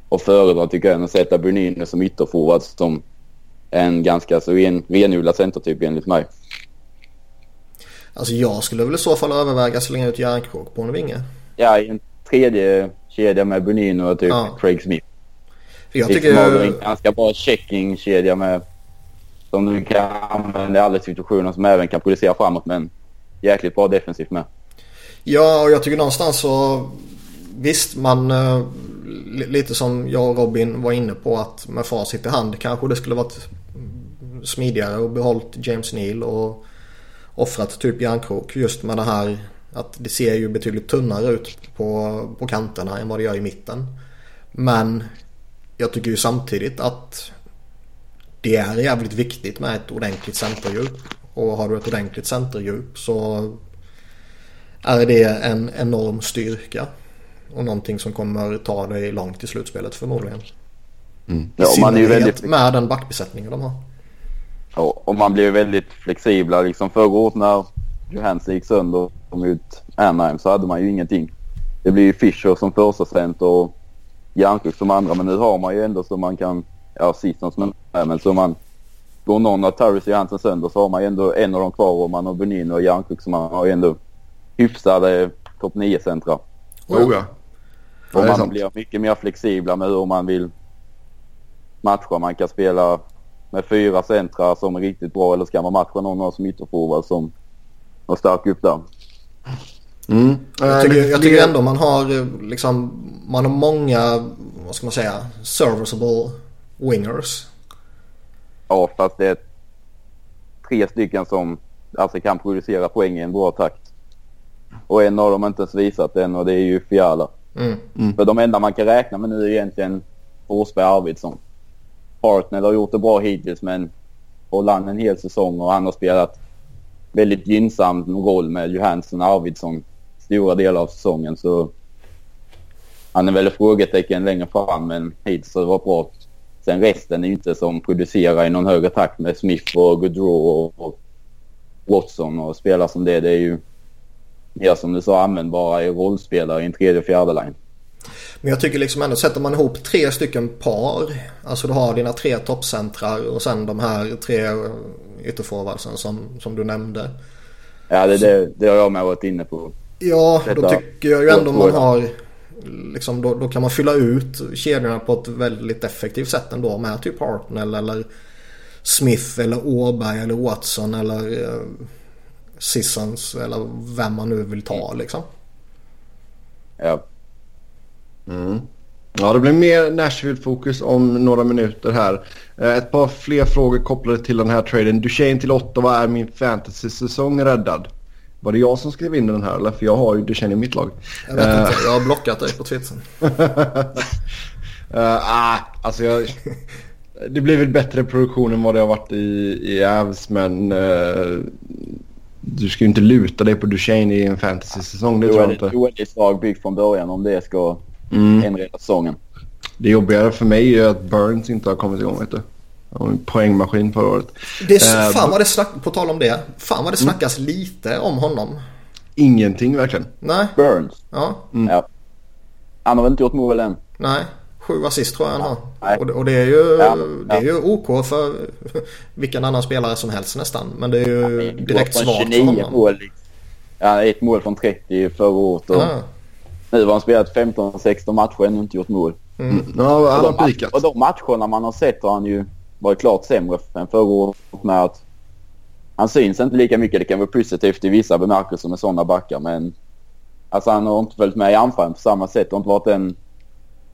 att föredra tycker jag än att sätta Bonino som ytterforward som en ganska så ren, renodlad centertyp enligt mig. Alltså jag skulle väl i så fall överväga att slänga ut järnkrok på en vinge. Ja, i en tredje kedja med Bonino och typ Ja. Craig Smith. För jag Liksom tycker ju... en ganska bra checking-kedja med som du kan använda i alla situationer som även kan producera framåt men jäkligt bra defensivt med. Ja, och jag tycker någonstans så... Visst, man... Eh, lite som jag och Robin var inne på att med facit i hand kanske det skulle varit smidigare och behållit James Neal och offrat typ järnkrok just med det här att det ser ju betydligt tunnare ut på, på kanterna än vad det gör i mitten. Men jag tycker ju samtidigt att det är jävligt viktigt med ett ordentligt centerdjup. Och har du ett ordentligt centerdjup så är det en enorm styrka. Och någonting som kommer ta dig långt i slutspelet förmodligen. I Ja, man är ju väldigt, med den backbesättningen de har. ja, och man blir ju väldigt flexibla. Liksom förra året när Johansson gick sönder och kom ut Anaheim så hade man ju ingenting. Det blir ju Fischer som första center och Järnkrok som andra. Men nu har man ju ändå så man kan, ja Season som är men så man går någon av Turris och Johansson sönder så har man ju ändå en av dem kvar och man har Bonino och Järnkrok så man har ju ändå hyfsade topp 9-centra. Oh, ja. Ja, Och man sant. blir mycket mer flexibla med hur man vill matcha. Man kan spela med fyra centra som är riktigt bra eller ska man matcha någon av som ytterforward som har stark upp där. Mm. Jag Eh, tycker, jag tycker ändå man har eh, liksom, man har många, vad ska man säga, serviceable wingers. Ja, fast det är tre stycken som alltså kan producera poäng i en bra takt. Och en av dem har inte ens visat än och det är ju Fiala. Mm. För de enda man kan räkna med nu är egentligen Forsberg och Arvidsson. Hartnell har gjort det bra hittills men håller han en hel säsong och han har spelat väldigt gynnsam roll med Johansson och Arvidsson stora delar av säsongen så han är väl ett frågetecken längre fram men hittills har det varit bra. Sen resten är ju inte som producerar i någon högre takt med Smith och Gaudreau och, Watson och spelare som det. Det är ju mer som du sa användbara i rollspelare i en tredje och fjärde line. Men jag tycker liksom ändå sätter man ihop tre stycken par. Alltså du har dina tre toppcentrar och sen de här tre ytterforwardsen som, som du nämnde. Ja, det, det, det har jag med varit inne på. Ja, då Detta- tycker jag ju ändå man har liksom då, då kan man fylla ut kedjorna på ett väldigt effektivt sätt ändå med typ Hartnell eller Smith eller Åberg eller Watson eller eh, Sissons eller vem man nu vill ta liksom. Ja. Ja, det blir mer Nashville-fokus om några minuter här. Eh, ett par fler frågor kopplade till den här traden. Duchene till Ottawa är min fantasy-säsong räddad. Var det jag som skrev in den här eller? För jag har ju Duchene i mitt lag. Jag vet uh, inte, jag har blockat dig på Twitter. uh, ah, alltså jag... Det blir väl bättre produktion än vad det har varit i, i Avs men... Uh, du ska ju inte luta dig på Duchene i en fantasy-säsong, det tror jag inte. Det lag byggt från början om det ska mm. inreda säsongen. Det jobbigare för mig är att Burns inte har kommit igång. Vet du. Poängmaskin förra året. Det är, uh, fan vad det snack, på tal om det. Fan vad det mm. snackas mm. lite om honom. Ingenting verkligen. Nej. Burns? Ja. Mm. ja. Han har väl inte gjort mål än? Nej. Sju assist tror jag han har. Och det, och det, är ju, ja, det är ju OK för vilken annan spelare som helst nästan. Men det är ju ja, direkt svagt för honom. Mål, liksom. ja, ett mål från 30 förra året. Och Nu har han spelat 15-16 matcher och ännu inte gjort mål. Mm. Mm. Ja, han har pikat. Och de matcherna man har sett har han ju varit klart sämre än förra året med att han syns inte lika mycket. Det kan vara positivt i vissa bemärkelser med sådana backar men alltså han har inte följt med i anfallen på samma sätt. Det har inte varit den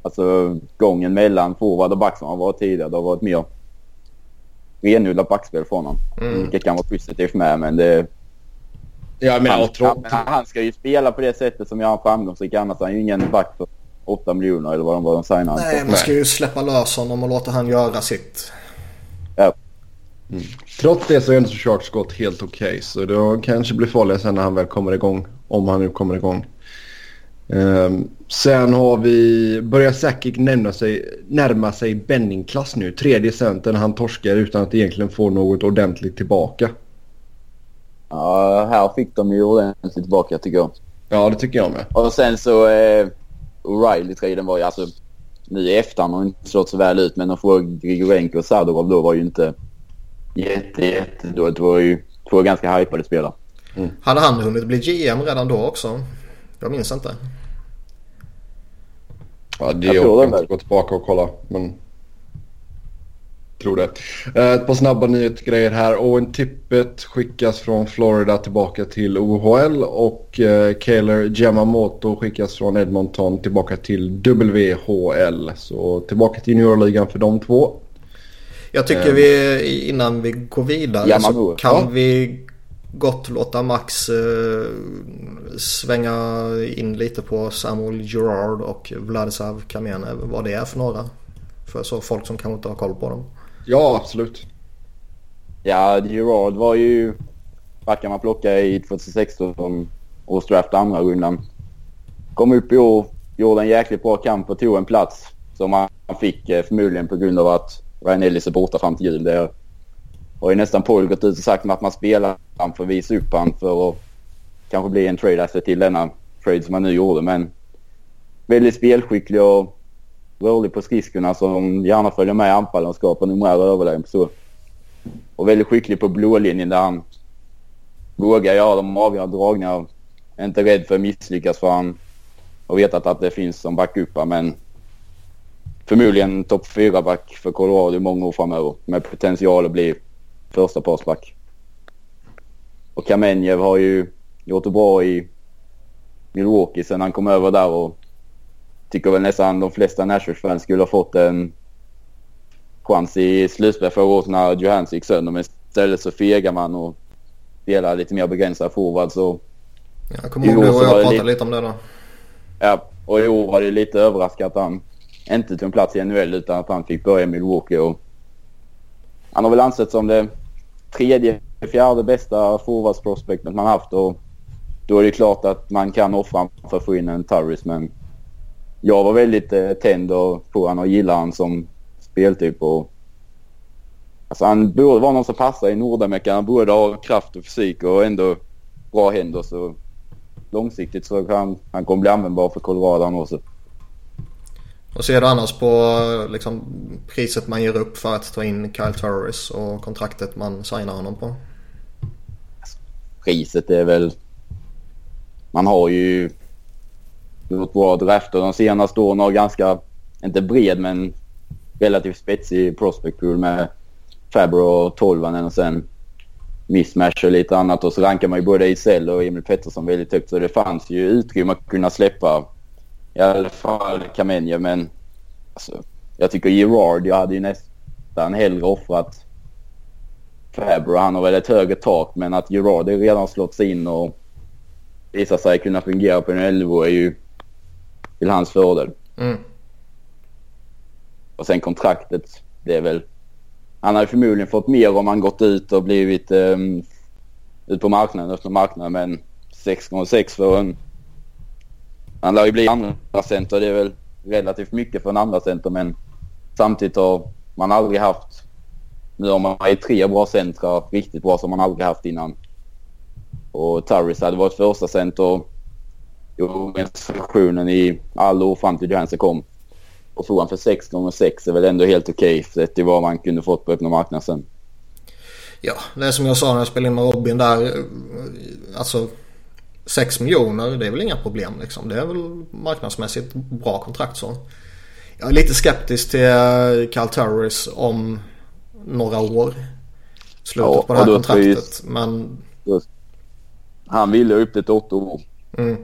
alltså, gången mellan forward och back som har varit tidigare. Det har varit mer renodlat backspel från honom. Mm. Vilket kan vara positivt med men det... Ja, men han, han, han, ska ju spela på det sättet som gör honom framgångsrik. Annars är han ju ingen back för 8 miljoner eller vad de var de signade. Nej, man ska ju släppa lös honom och låta han göra sitt. Ja. Mm. Trots det så är ändå Sharks gått helt okej. Okay, så det kanske blir farligare sen när han väl kommer igång. Om han nu kommer igång. Um, sen har vi, börjar Sakic närma sig, närma sig Benning-klass nu. Tredje centern han torskar utan att egentligen få något ordentligt tillbaka. Ja, här fick de ju ordentligt tillbaka tycker jag. Ja, det tycker jag med. Och sen så eh, O'Reilly-traden var ju alltså nu i efterhand har inte slått så väl ut men att få Grigorenko och Sadorov då var ju inte jätte, jätte då. Det var ju två ganska hypade spelare. Mm. Hade han hunnit bli GM redan då också? Jag minns inte. Ja, det jag orkar inte gå tillbaka och kolla. Men tror det. Eh, ett par snabba nyhetsgrejer här. Owen Tippett skickas från Florida tillbaka till OHL och uh, Kaeler Yamamoto skickas från Edmonton tillbaka till WHL. Så tillbaka till juniorligan för de två. Jag tycker uh, vi innan vi går vidare Yamamoto. så kan ja. vi gott låta Max uh, svänga in lite på Samuel Gerard och Vladislav Kamenev. Vad det är för några. För så folk som kanske inte har koll på dem. Ja, absolut. Ja, Gerard var ju backen man plockade i 2016 och draft andra rundan. Kom upp i år, gjorde en jäkligt bra kamp och tog en plats som han fick eh, förmodligen på grund av att Ryan Ellis är borta fram till jul. Det har ju nästan Paul gått ut och sagt att man spelar han för att visa upp han för att kanske bli en trade asset till denna trade som han nu gjorde. Men väldigt spelskicklig och rörlig på skridskorna som gärna följer med i anfallen och skapar numerär överlägen. Så. Och väldigt skicklig på blålinjen där han vågar göra de avgörande dragningar. Är inte rädd för att misslyckas för han har vetat att det finns som backuppar men förmodligen topp 4-back för Colorado i många år framöver med potential att bli första parsback. Och Kamenjev har ju gjort det bra i Milwaukee sen han kom över där och tycker väl nästan de flesta Nashville-fans skulle ha fått en chans i slutspel förra året när Johansson gick sönder. Men istället så fegar man och spelar lite mer begränsad forward. Så jag kommer ihåg det och jag pratade lite, lite om det då. Ja, och i år var det lite överraskat att han inte tog en plats i NHL utan att han fick börja i Milwaukee. Och han har väl ansett som det tredje, fjärde bästa forwardsprospektet man haft. Och då är det klart att man kan offra för att få in en Turris men jag var väldigt eh, tänd på honom och gillade honom som speltyp. Och, alltså han borde vara någon som passar i Nordamerika. Han borde ha kraft och fysik och ändå bra händer. Så långsiktigt så kan han kommer bli användbar för Colorado också. Vad ser du annars på liksom, priset man ger upp för att ta in Kyle Turris och kontraktet man signar honom på? Priset är väl... Man har ju gjort bra drafter de senaste åren har ganska, inte bred men relativt spetsig prospect pool med Fabro och Tolvanen och sen mismatch och lite annat. Och så rankar man ju både Isell och Emil Pettersson väldigt högt. Så det fanns ju utrymme att kunna släppa i alla fall Kamenje. Men Alltså, jag tycker Gerard, jag hade ju nästan hellre offrat Fabro. Han har väl ett högre tak men att Gerard är redan slått sig in och visar sig kunna fungera på en elva är ju till hans fördel. Mm. Och sen kontraktet, det är väl... Han hade förmodligen fått mer om han gått ut och blivit um, ut på marknaden, öppna marknaden. Men 6,6 för en... Han lär ju bli andra center. Det är väl relativt mycket för en andra center men samtidigt har man aldrig haft... Nu har man ju tre bra centra, riktigt bra, som man aldrig haft innan. Och Turris hade varit första center i organisationen i alla år fram till Johansson kom. Och han för 6 gånger 6 är väl ändå helt okej okay, sett till vad man kunde fått på öppna marknaden sen. Ja, det är som jag sa när jag spelade in med Robin där. Alltså 6 miljoner det är väl inga problem liksom. Det är väl marknadsmässigt bra kontrakt så. Jag är lite skeptisk till Cal Turris om några år. Slutet ja, på det här kontraktet. Men... Han ville upp till 8 år. Mm.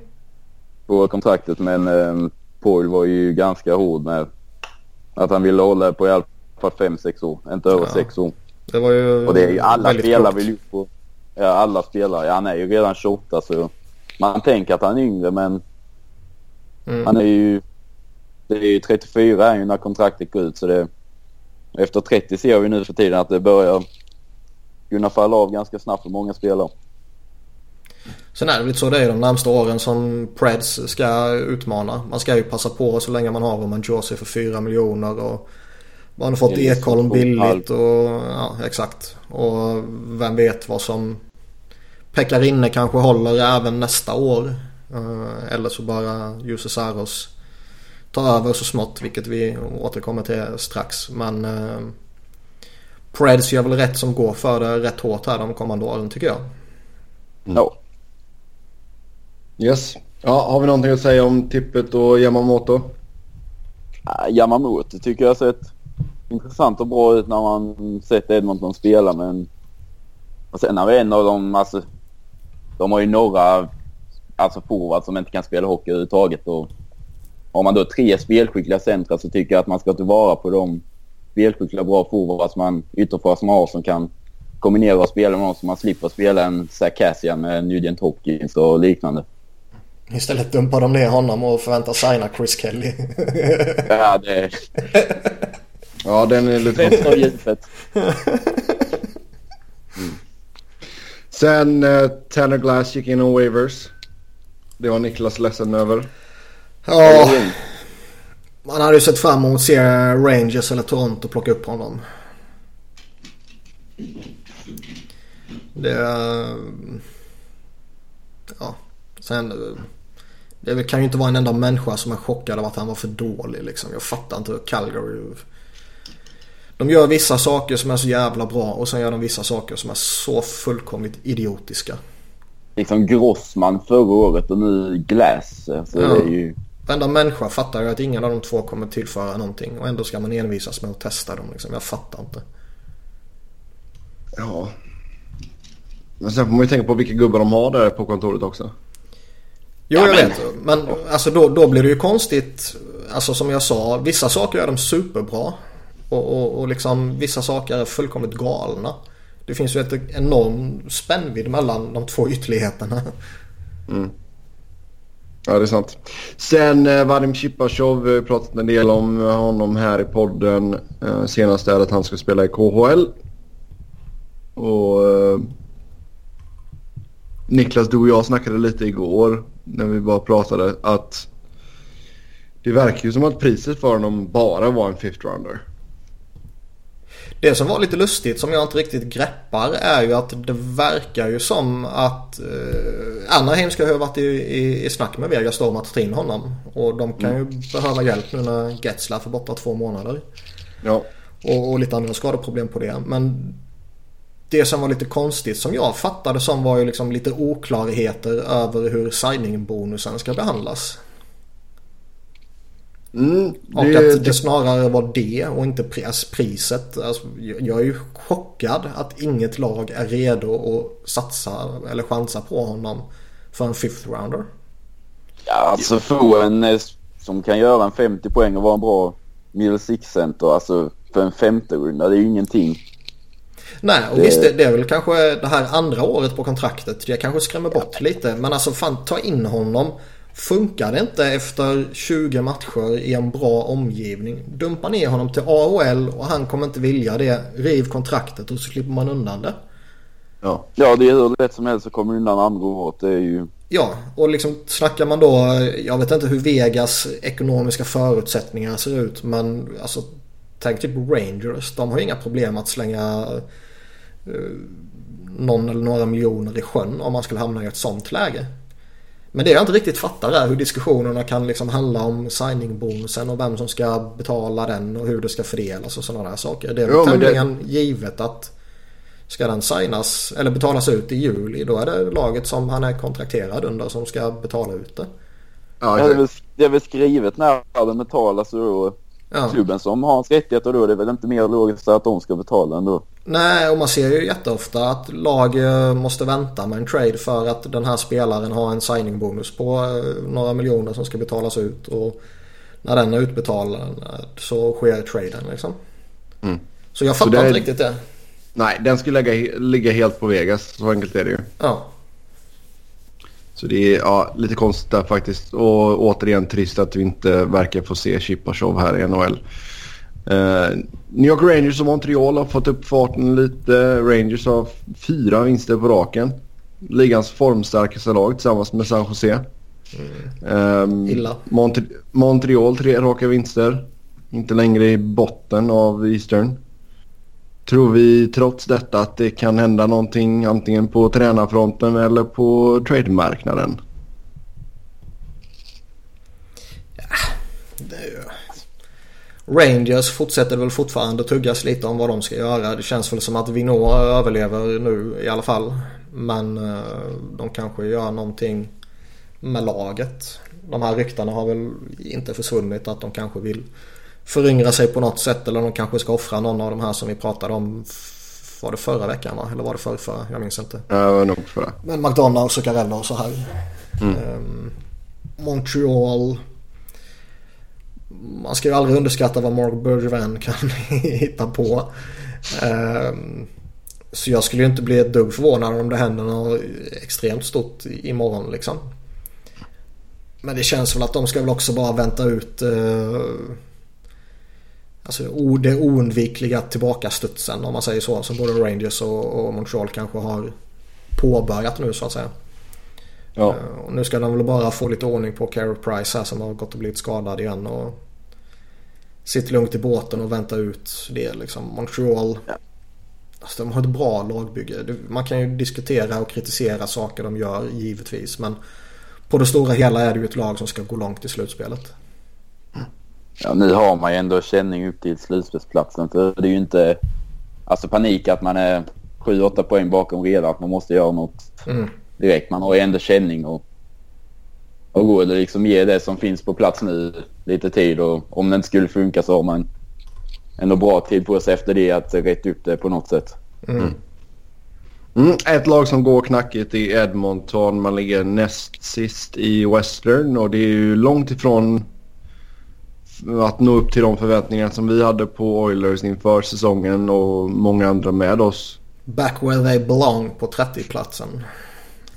På kontraktet men eh, Paul var ju ganska hård med att han ville hålla på i alla fall 5-6 år. Inte över 6 ja. år. Det var ju Och det är ju alla spelare vill ju på. Ja, alla spelare. Ja, han är ju redan 28 så man tänker att han är yngre men mm. han är ju... Det är ju 34 är ju när kontraktet går ut så det... Efter 30 ser vi nu för tiden att det börjar kunna falla av ganska snabbt för många spelare. Sen är det lite så det är de närmsta åren som Preds ska utmana. Man ska ju passa på så länge man har Roman Josie för 4 miljoner och man har fått Ekholm billigt och ja exakt. Och vem vet vad som Pekarinne kanske håller även nästa år. Eh, eller så bara Jussi Saros tar över så smått vilket vi återkommer till strax. Men eh, Preds gör väl rätt som går för det rätt hårt här de kommande åren tycker jag. No. Yes. Ja, har vi någonting att säga om Tippet och Yamamoto? Ja, Yamamoto tycker jag har sett intressant och bra ut när man sett Edmonton spela men och sen har vi en av dem, alltså de har ju några alltså forwards som inte kan spela hockey överhuvudtaget och har man då tre spelskickliga centra så tycker jag att man ska tillvara på de spelskickliga bra forwards man ytterforwards man har som kan kombinera och spela med dem så man slipper spela en Zach Cassian med Nugent Hopkins och liknande. Istället dumpar de ner honom och förväntar signa Chris Kelly. ja, det... ja, den är lite... Bästa djupet. Mm. Sen uh, Tanner Glass gick in on waivers. Det var Niklas ledsen över. Ja, man hade ju sett fram emot att se Rangers eller Toronto plocka upp honom. Det... Ja, sen... Det kan ju inte vara en enda människa som är chockad av att han var för dålig liksom. Jag fattar inte hur Calgary... De gör vissa saker som är så jävla bra och sen gör de vissa saker som är så fullkomligt idiotiska. Liksom Grossman förra året och nu Glass. Så ja. det är ju... Varenda människa fattar ju att ingen av de två kommer tillföra någonting och ändå ska man envisas med att testa dem liksom. Jag fattar inte. Ja. Men sen får man ju tänka på vilka gubbar de har där på kontoret också. Jo, jag vet. Men alltså då, då blir det ju konstigt. Alltså som jag sa, vissa saker är de superbra. Och, och, och liksom vissa saker är fullkomligt galna. Det finns ju ett enorm spännvidd mellan de två ytterligheterna. Mm. Ja, det är sant. Sen eh, Vadim Chipachov, vi har pratat en del om honom här i podden. Eh, senast är att han ska spela i KHL. Och eh, Niklas, du och jag snackade lite igår när vi bara pratade att det verkar ju som att priset för honom bara var en fifth rounder. Det som var lite lustigt som jag inte riktigt greppar är ju att det verkar ju som att eh, Anaheim ska ha varit i, i, i snack med Vegas om att ta in honom. Och de kan mm. ju behöva hjälp nu när Getzlaff är borta två månader. Ja. Och, och lite andra skadeproblem på det. Men det som var lite konstigt som jag fattade som var ju liksom lite oklarheter över hur signing-bonusen ska behandlas. Mm, det, och att det snarare var det och inte priset. Alltså, jag är ju chockad att inget lag är redo att satsa eller chansa på honom för en fifth rounder. Ja, alltså få en eh, som kan göra en 50 poäng och vara en bra middle six-center, alltså för en femte runda, det är ju ingenting. Nej, och det... visst det, det är väl kanske det här andra året på kontraktet. Det kanske skrämmer bort lite. Men alltså fan ta in honom. Funkar det inte efter 20 matcher i en bra omgivning. Dumpa ner honom till AHL och han kommer inte vilja det. Riv kontraktet och så slipper man undan det. Ja, ja det är hur lätt som helst att komma undan andra året. Det är ju... Ja, och liksom snackar man då, jag vet inte hur Vegas ekonomiska förutsättningar ser ut men alltså tänk typ Rangers. De har ju inga problem att slänga uh, någon eller några miljoner i sjön om man skulle hamna i ett sånt läge. Men det jag inte riktigt fattar är hur diskussionerna kan liksom handla om signingbonusen och vem som ska betala den och hur det ska fördelas och sådana där saker. Det är väl tämligen det... givet att Ska den signas eller betalas ut i juli då är det laget som han är kontrakterad under som ska betala ut det. Ja, det, är väl, det är väl skrivet när den betalas och då ja. klubben som har hans rättigheter då är det väl inte mer logiskt att de ska betala ändå. Nej, och man ser ju jätteofta att lag eh, måste vänta med en trade för att den här spelaren har en signingbonus på eh, några miljoner som ska betalas ut. Och när den är utbetalad så sker traden liksom. Mm. Så jag fattar så är... inte riktigt det. Nej, den skulle lägga, ligga helt på Vegas. Så enkelt är det ju. Ja. Så det är ja, lite konstigt där faktiskt. Och återigen trist att vi inte verkar få se Chipachov här i NHL. Uh, eh, New York Rangers och Montreal har fått upp farten lite. Rangers har fyra vinster på raken. Ligans formstarkaste lag tillsammans med San Jose. Mm. Um, Illa. Mont Montreal tre raka vinster. Inte längre i botten av Eastern. Tror vi trots detta att det kan hända någonting antingen på tränarfronten eller på trademarknaden? Ja, Rangers fortsätter väl fortfarande tuggas lite om vad de ska göra. Det känns väl som att Vinå överlever nu i alla fall. Men eh, de kanske gör någonting med laget. De här ryktena har väl inte försvunnit att de kanske vill föryngra sig på något sätt eller de kanske ska offra någon av de här som vi pratade om. Var det förra veckan va? Eller var det förra, förra? Jag minns inte. Ja, det var nog förra. Men McDonalds och Zuccarello och så här. Mm. Um, Montreal. Man ska ju aldrig underskatta vad Mark Bergevin kan hitta på. Um, så jag skulle ju inte bli ett dugg förvånad om det händer något extremt stort imorgon liksom. Men det känns väl att de ska väl också bara vänta ut uh, Alltså det oundvikliga tillbakastudsen om man säger så. Som både Rangers och, och Montreal kanske har påbörjat nu så att säga. Ja. Uh, och nu ska de väl bara få lite ordning på Carey Price här som har gått och blivit skadad igen. Och sitter lugnt i båten och vänta ut det liksom. Montreal. Ja. Alltså, de har ett bra lagbygge. Man kan ju diskutera och kritisera saker de gör givetvis. Men på det stora hela är det ju ett lag som ska gå långt i slutspelet. Ja, nu har man ju ändå känning upp till slutspelsplatsen. För det är ju inte alltså panik att man är 7-8 poäng bakom redan. Att man måste göra något mm. direkt. Man har ju ändå känning och, och går det liksom ge det som finns på plats nu lite tid. Och om det inte skulle funka så har man ändå bra tid på sig efter det att rätta upp det på något sätt. Mm. Mm, ett lag som går knackigt i Edmonton. Man ligger näst sist i Western och det är ju långt ifrån att nå upp till de förväntningar som vi hade på Oilers inför säsongen och många andra med oss. Back where they belong på 30-platsen.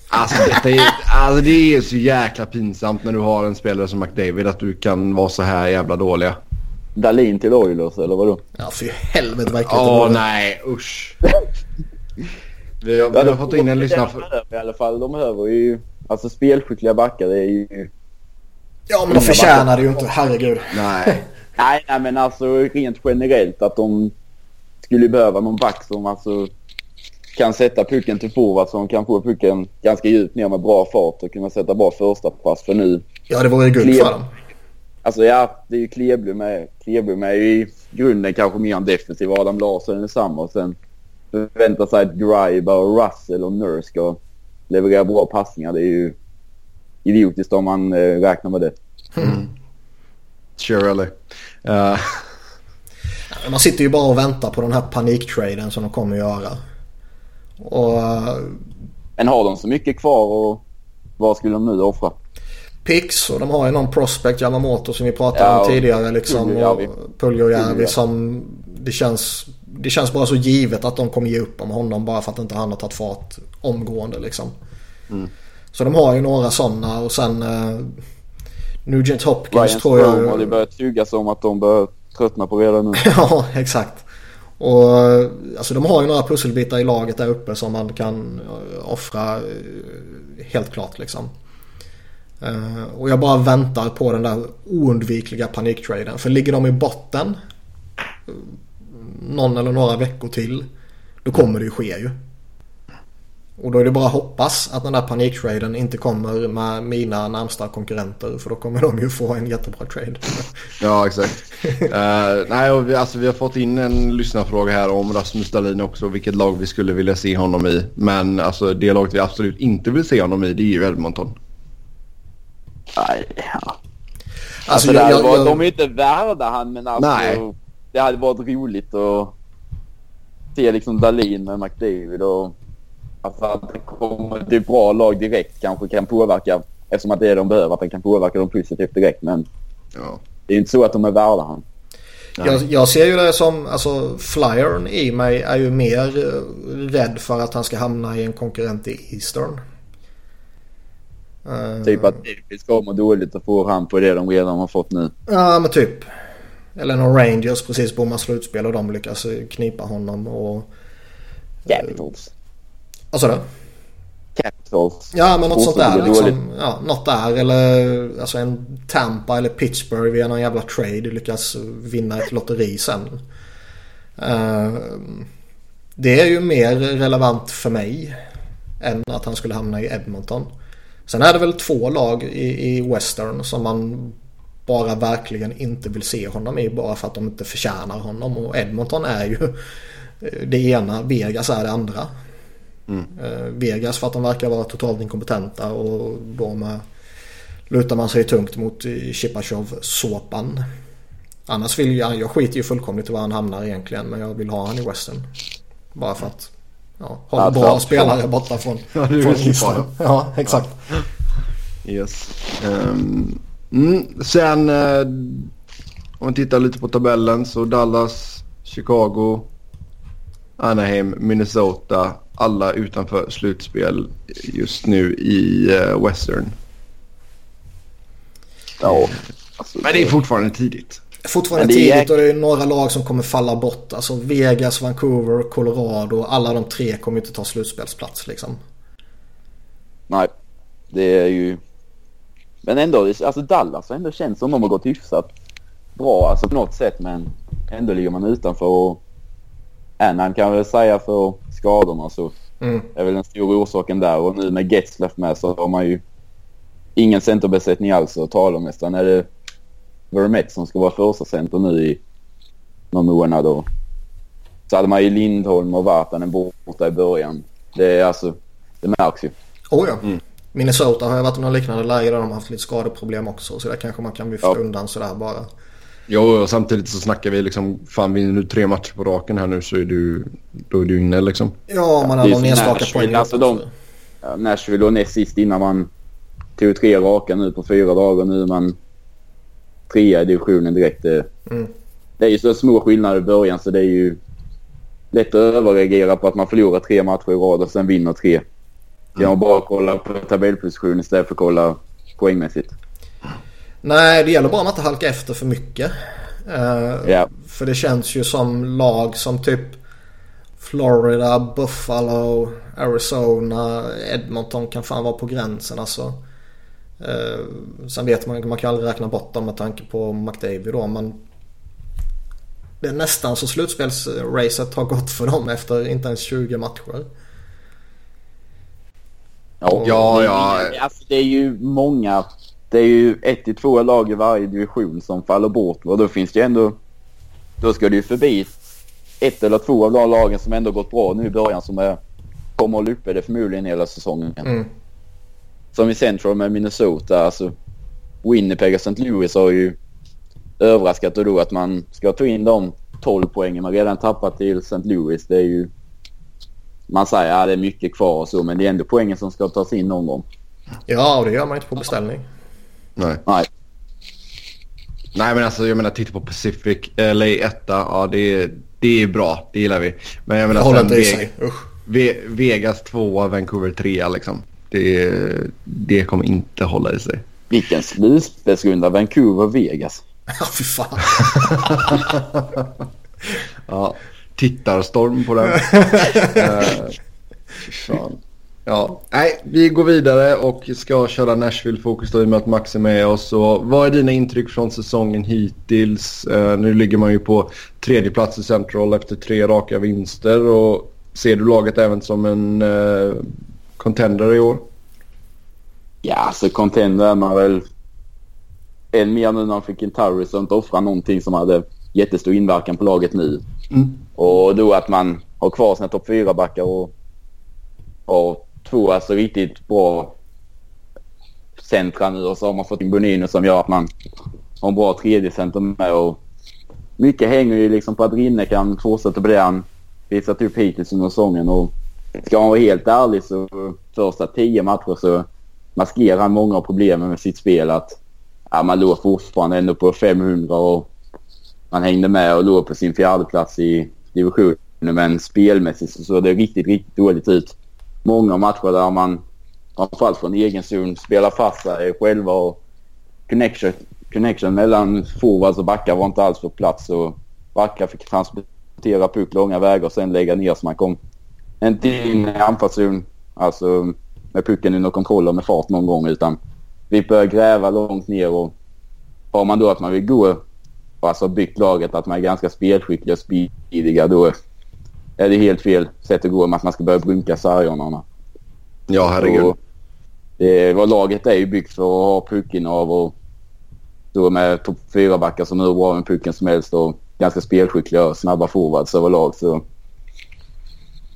Alltså, detta är, alltså det är så jäkla pinsamt när du har en spelare som McDavid att du kan vara så här jävla dåliga. Dalin till Oilers eller vadå? Ja för helvete verkligen Åh oh, nej usch. vi har, vi har fått in en lyssnare för... I alla fall de behöver ju alltså spelskickliga backar det är ju Ja men de förtjänar det ju inte, herregud. Nej. nej, nej men alltså rent generellt att de skulle behöva någon back som alltså kan sätta pucken till forward som kan få pucken ganska djupt ner med bra fart och kunna sätta bra första pass för nu. Ja det vore ju guld för dem. Alltså ja, det är ju Kleblum med. Kleblum är ju i grunden kanske mer en defensiv. Adam Larsson är detsamma och sen förvänta sig att Greiber och Russell och Nurse ska leverera bra passningar. Det är ju idiotiskt om man eh, räknar med det. Mm. Sure, eller. Uh. Man sitter ju bara och väntar på den här paniktraden som de kommer att göra. Och, uh... Men har de så mycket kvar och vad skulle de nu offra? picks och de har ju någon prospect Yamamoto som vi pratade Ja, om tidigare liksom. Puljujärvi. som det känns, det känns bara så givet att de kommer ge upp om honom bara för att inte han har tagit fart omgående liksom. Mm. Så de har ju några sådana och sen uh, Nugent Hopkins Ryan tror jag. Strome har det börjat tuggas om att de börjar tröttna på redan nu. ja, exakt. Och alltså de har ju några pusselbitar i laget där uppe som man kan eh, offra eh, helt klart liksom. Eh, och jag bara väntar på den där oundvikliga paniktraden. För ligger de i botten eh, någon eller några veckor till då kommer det ju ske ju. Och då är det bara att hoppas att den där paniktraden inte kommer med mina närmsta konkurrenter för då kommer de ju få en jättebra trade. Ja, exakt. Eh, nej, och vi, alltså, vi har fått in en lyssnarfråga här om Rasmus Dahlin också. Vilket lag vi skulle vilja se honom i. Men alltså, det laget vi absolut inte vill se honom i det är ju Edmonton. Nej, ja. Alltså, Alltså, jag, jag, varit, jag, de är ju inte värda han men alltså. Nej. Det hade varit roligt att se liksom Dahlin med McDavid och att det kommer till ett bra lag direkt kanske kan påverka eftersom att det är de behöver att han kan påverka dem positivt direkt men Ja. det är inte så att de är värda han. Jag, jag ser ju det som, alltså flyern i mig är ju mer eh, rädd för att han ska hamna i en konkurrent i Eastern. Eh, Typ att David ska må dåligt och få han på det de redan har fått nu. Ja men typ. Eller någon Rangers precis bommar slutspel och de lyckas knipa honom och... Capitals. Vad sa du? Capitals. Ja men något sånt så där liksom. Ja, något där eller alltså en Tampa eller Pittsburgh via någon jävla trade lyckas vinna ett lotteri sen. Eh, det är ju mer relevant för mig än att han skulle hamna i Edmonton. Sen är det väl två lag i, i Western som man bara verkligen inte vill se honom i bara för att de inte förtjänar honom. Och Edmonton är ju det ena, Vegas är det andra. Eh, Vegas för att de verkar vara totalt inkompetenta och då med lutar man sig tungt mot Chipachov-såpan. Annars vill jag, jag skiter ju fullkomligt i var han hamnar egentligen men jag vill ha han i Western. Bara för att ja, ha Ja, bra klart. spelare borta från, Ja, du från vill. Ja, exakt. Yes. Ehm, mm, sen eh, om vi tittar lite på tabellen så Dallas, Chicago, Anaheim, Minnesota. Alla utanför slutspel just nu i eh, Western. Ja. Alltså, Men det är fortfarande tidigt. Fortfarande Men det är- tidigt och det är några lag som kommer falla bort. Alltså Vegas, Vancouver, Colorado. Alla de tre kommer inte ta slutspelsplats liksom. Nej, det är ju... Men ändå, alltså Dallas har ändå känts som de har gått hyfsat bra alltså på något sätt men ändå ligger man utanför och Annan kan väl säga för skadorna så Mm. är väl den stora orsaken där och nu med Getzlaff med så har man ju ingen centerbesättning alls att tala om nästan. Är det Vermette som ska vara första center nu i någon månad och så hade man ju Lindholm och Vartanen borta i början. Det är alltså, det märks ju. Oh ja. Minnesota har ju varit i någon liknande läge där de har haft lite skadeproblem också. Så där kanske man kan lyfta Ja. undan sådär bara. Jo, och samtidigt så snackar vi liksom, fan vinner du tre matcher på raken här nu så är du, då är du inne liksom. Ja, man har någon enstaka poäng. alltså de- Ja, Nashville och näst sist innan man tog tre raka nu på fyra dagar. Nu är man trea i divisionen direkt. Det, Mm. det är ju så små skillnader i början så det är ju lätt att överreagera på att man förlorar tre matcher i rad och sen vinner tre. Kan man bara kolla på tabellposition istället för att kolla poängmässigt. Nej, det gäller bara att man inte halkar efter för mycket. Eh, Ja. För det känns ju som lag som typ Florida, Buffalo, Arizona, Edmonton kan fan vara på gränsen alltså. Eh, sen vet man man kan aldrig räkna bort dem med tanke på McDavid då men det är nästan så slutspelsracet har gått för dem efter inte ens 20 matcher. Ja, Ja, det, ja. Alltså, det är ju många. Det är ju ett till två lag i varje division som faller bort och då finns det ju ändå. Då ska det ju förbi ett eller två av de lagen som ändå gått bra nu i början som är, kommer att lyfta det förmodligen hela säsongen. Mm. Som i Central med Minnesota. Alltså Winnipeg och St. Louis har ju överraskat och då att man ska ta in de 12 poängen man redan tappat till St. Louis. Det är ju... Man säger att ja, det är mycket kvar och så men det är ändå poängen som ska tas in någon gång. Ja, och det gör man inte på beställning. Nej. Nej. Nej men alltså jag menar titta på Pacific. LA 1 ja det är, det är bra. Det gillar vi. Men jag menar håller sen inte i Ve- sig. Usch. Ve- Vegas 2, Vancouver 3 liksom. Det, det kommer inte hålla i sig. Vilken slutspelsrunda. Vancouver Vegas. Ja, fy fan. Ja, tittarstorm på den. uh, fy fan. Ja, nej, vi går vidare och ska köra Nashville-fokus då i och med att Max är med oss. Och vad är dina intryck från säsongen hittills? Eh, nu ligger man ju på tredje plats i Central efter tre raka vinster. Och ser du laget även som en uh, contender i år? Ja, så contender är man väl än mer nu när man fick en Turris och inte offra någonting som hade jättestor inverkan på laget nu. Mm. Och då att man har kvar sina topp 4-backar och har två alltså riktigt bra centra nu och så har man fått in Bonino som gör att man har en bra tredje center med. Och mycket hänger ju liksom på att Rinne kan fortsätta på det han visat upp hittills under säsongen. Och ska man vara helt ärlig så första tio matcher så maskerar han många av problemen med sitt spel. Att ja, man låg fortfarande ändå på 500 och man hängde med och låg på sin fjärde plats i divisionen. Men spelmässigt så såg det riktigt, riktigt dåligt ut. Många matcher där man framförallt från egen zon spelar fast sig själva och connection, connection mellan forwards och backar var inte alls på plats. Och backar fick transportera puck långa vägar och sen lägga ner så man kom inte in i anfallszon. Alltså med pucken under kontroll och med fart någon gång utan vi börjar gräva långt ner och har man då att man vill gå och alltså byggt laget att man är ganska spelskickliga och speediga då är det helt fel sätt att gå med att man ska börja brunka sargerna. Ja, herregud. Och det, vad laget är ju byggt för att ha pucken av och då med topp fyra backar som hur bra med pucken som helst och ganska spelskickliga och snabba forwards överlag så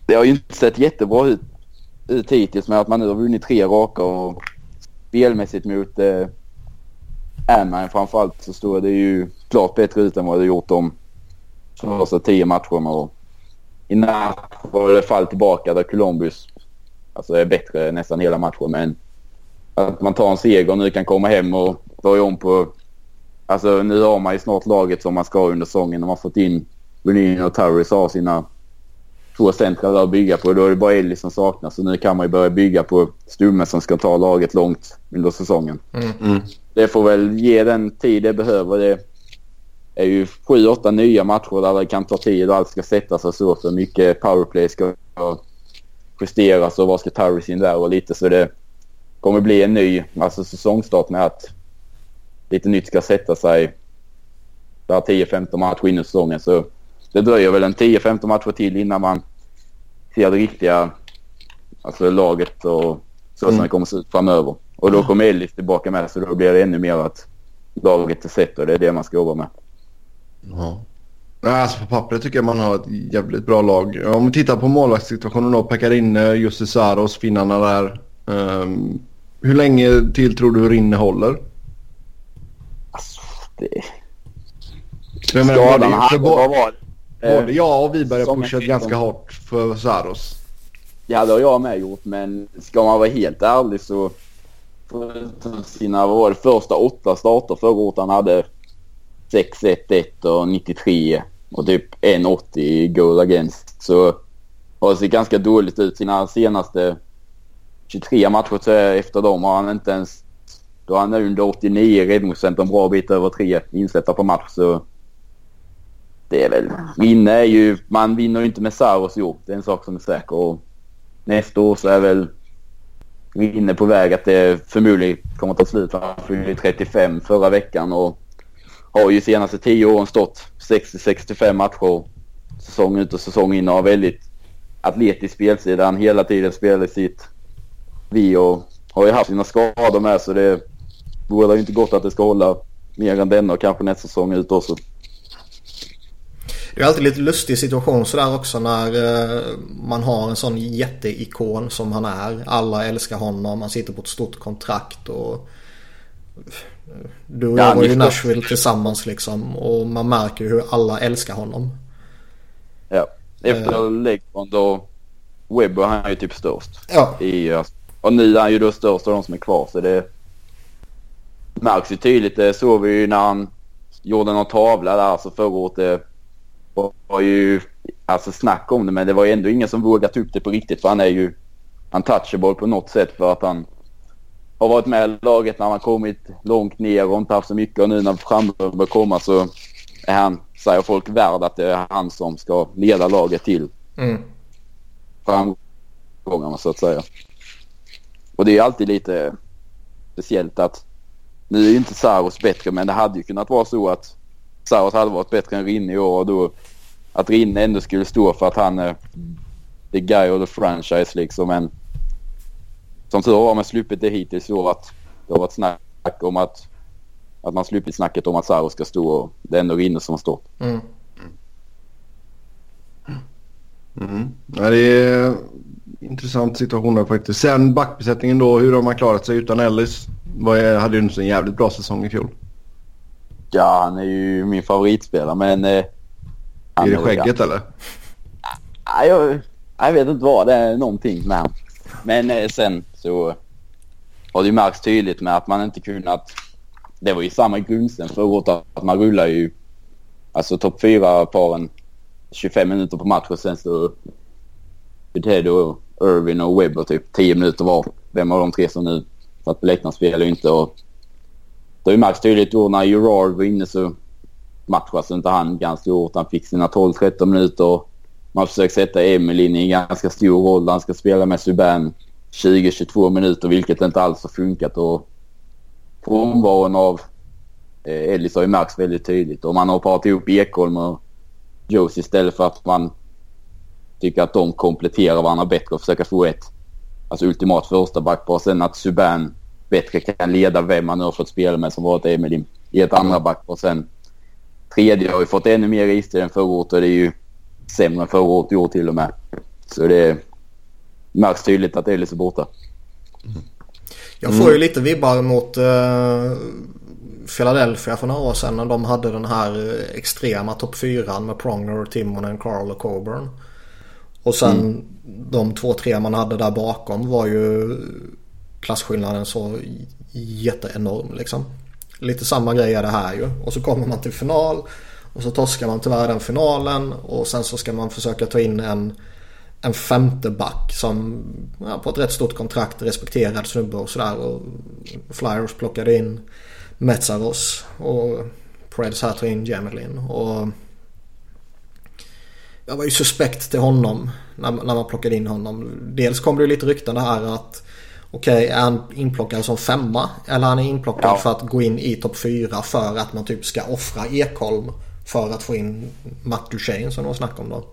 det har ju inte sett jättebra ut, ut hittills med att man nu har vunnit tre raka och spelmässigt mot eh, Anaheim framförallt så står det ju klart bättre ut än vad det gjort de första tio matcherna. Och I natt var det fall tillbaka där Columbus alltså är bättre nästan hela matchen. Men att man tar en seger och nu kan komma hem och börja om på... Alltså nu har man ju snart laget som man ska under säsongen. De har fått in Bonino och Turris har sina två centra att bygga på. Då är det bara Ellis som saknas. Så nu kan man ju börja bygga på Stumme som ska ta laget långt under säsongen. Mm. Det får väl ge den tid det behöver. Det är ju sju, åtta nya matcher där det kan ta tid och allt ska sättas. För mycket powerplay ska justeras och vad ska Turris in där och lite så det kommer bli en ny alltså säsongstart med att lite nytt ska sätta sig. Där 10-15 matcher in i säsongen så det dröjer väl en 10-15 matcher till innan man ser det riktiga alltså laget och så som Mm. det kommer se ut framöver. Och då kommer Ellis tillbaka med så då blir det ännu mer att laget är sett och det är det man ska jobba med. Ja. Alltså på pappret tycker jag man har ett jävligt bra lag. Om vi tittar på målvaktssituationen då. Pekarinne, Jussi Saros, finnarna där. Ehm, hur länge till tror du Rinne håller? Alltså, det... Skadan bo- var både jag och Wiberg har pushat ganska hårt för Saros. Ja, det har jag med gjort, men ska man vara helt ärlig så... För sina, vad var det, första åtta starter förra året han hade 6-1-1 och 93 och typ 1-80 i goal against. Så har det sett ganska dåligt ut. Sina senaste 23 matcher så är- efter dem har han inte ens... Då har han under 89 räddningsprocent en bra bit över tre insläppta på match. Så det är väl... Vinna är ju... Man vinner ju inte med Saros gjort. Det är en sak som är säker. Och nästa år så är väl inne på väg att det förmodligen kommer ta slut. Han fyllde 35 förra veckan och har ju senaste 10 åren stått 60-65 matcher säsong ut och säsong in och har väldigt atletisk spelsida. Han hela tiden spelar i sitt vi och har ju haft sina skador med så det vore ju inte gott att det ska hålla mer än denna och kanske nästa säsong ut också. Det är alltid lite lustig situation sådär också när eh, man har en sån jätteikon som han är. Alla älskar honom, han sitter på ett stort kontrakt och du och Ja, jag var ju i Nashville tillsammans liksom och man märker hur alla älskar honom. Ja. Efter Legbrand och Webber han är ju typ störst. Ja, i, och nu är han ju då störst av de som är kvar så det märks ju tydligt. Det såg vi ju när han gjorde någon tavla där. Så förra året det var ju alltså snack om det men det var ju ändå ingen som vågat upp det på riktigt för han är ju untouchable på något sätt för att han har varit med i laget när han har kommit långt ner och inte haft så mycket och nu när framgången börjar komma så är han, säger folk, värd att det är han som ska leda laget till Mm. framgångarna så att säga. Och det är alltid lite speciellt att nu är ju inte Saros bättre men det hade ju kunnat vara så att Saros hade varit bättre än Rinne i år och då att Rinne ändå skulle stå för att han är the guy of the franchise liksom. Men som tur har man sluppit det hittills så att det har varit snack om att att man sluppit snacket om att Saros ska stå och det är ändå Rinne som har stått. Mm. Mm. Ja, det är en intressant situation där faktiskt. Sen backbesättningen då, hur har man klarat sig utan Ellis? Var hade ju en jävligt bra säsong i fjol. Ja, han är ju min favoritspelare men... Eh, Är det skägget eller? Nej, jag, jag vet inte vad det är någonting med han. Men eh, sen så har det ju märkts tydligt med att man inte kunnat... Det var ju samma grundsten förra året att man rullar ju alltså topp fyra paren 25 minuter på match och sen så Ted och Irvin och Webber typ 10 minuter var. Vem av de tre som nu satt på läktaren spelar ju inte och det har ju märkts tydligt då när Gerard var inne så matchas inte han ganska hårt. Han fick sina 12-13 minuter. Man försöker sätta Emilin i en ganska stor roll. Han ska spela med Subban 20-22 minuter vilket inte alls har funkat. Och frånvaron av eh, Ellis har ju märkts väldigt tydligt. Och man har parat ihop Ekholm och Josie istället för att man tycker att de kompletterar varandra bättre och försöker få ett alltså ultimat första backpar. Sen att Subban bättre kan leda vem man nu har fått spela med som varit Emil i ett andra backpar. Sen tredje har ju fått ännu mer istid än förra året och det är ju sämre än förra året i år till och med. Så det märks tydligt att Ellis är borta. Jag får ju lite vibbar mot uh, Philadelphia för några år sedan när de hade den här eh, extrema topp 4 med Pronger, Timonen, Carl och Coburn. Och sen mm. de två, tre man hade där bakom var ju klasskillnaden så jätteenorm liksom. Lite samma grej är det här ju. Och så kommer man till final och så torskar man tyvärr den finalen och sen så ska man försöka ta in en, en femte back som ja, på ett rätt stort kontrakt respekterad snubbe och sådär. Och Flyers plockade in Metsaros och Preds här tog in Jamelin. Och jag var ju suspekt till honom när, när man plockade in honom. Dels kom det ju lite rykten det här att okej, okay, är han inplockad som femma? Eller han är inplockad ja. för att gå in i topp fyra för att man typ ska offra Ekholm för att få in Matt Duchene som de snackade om då.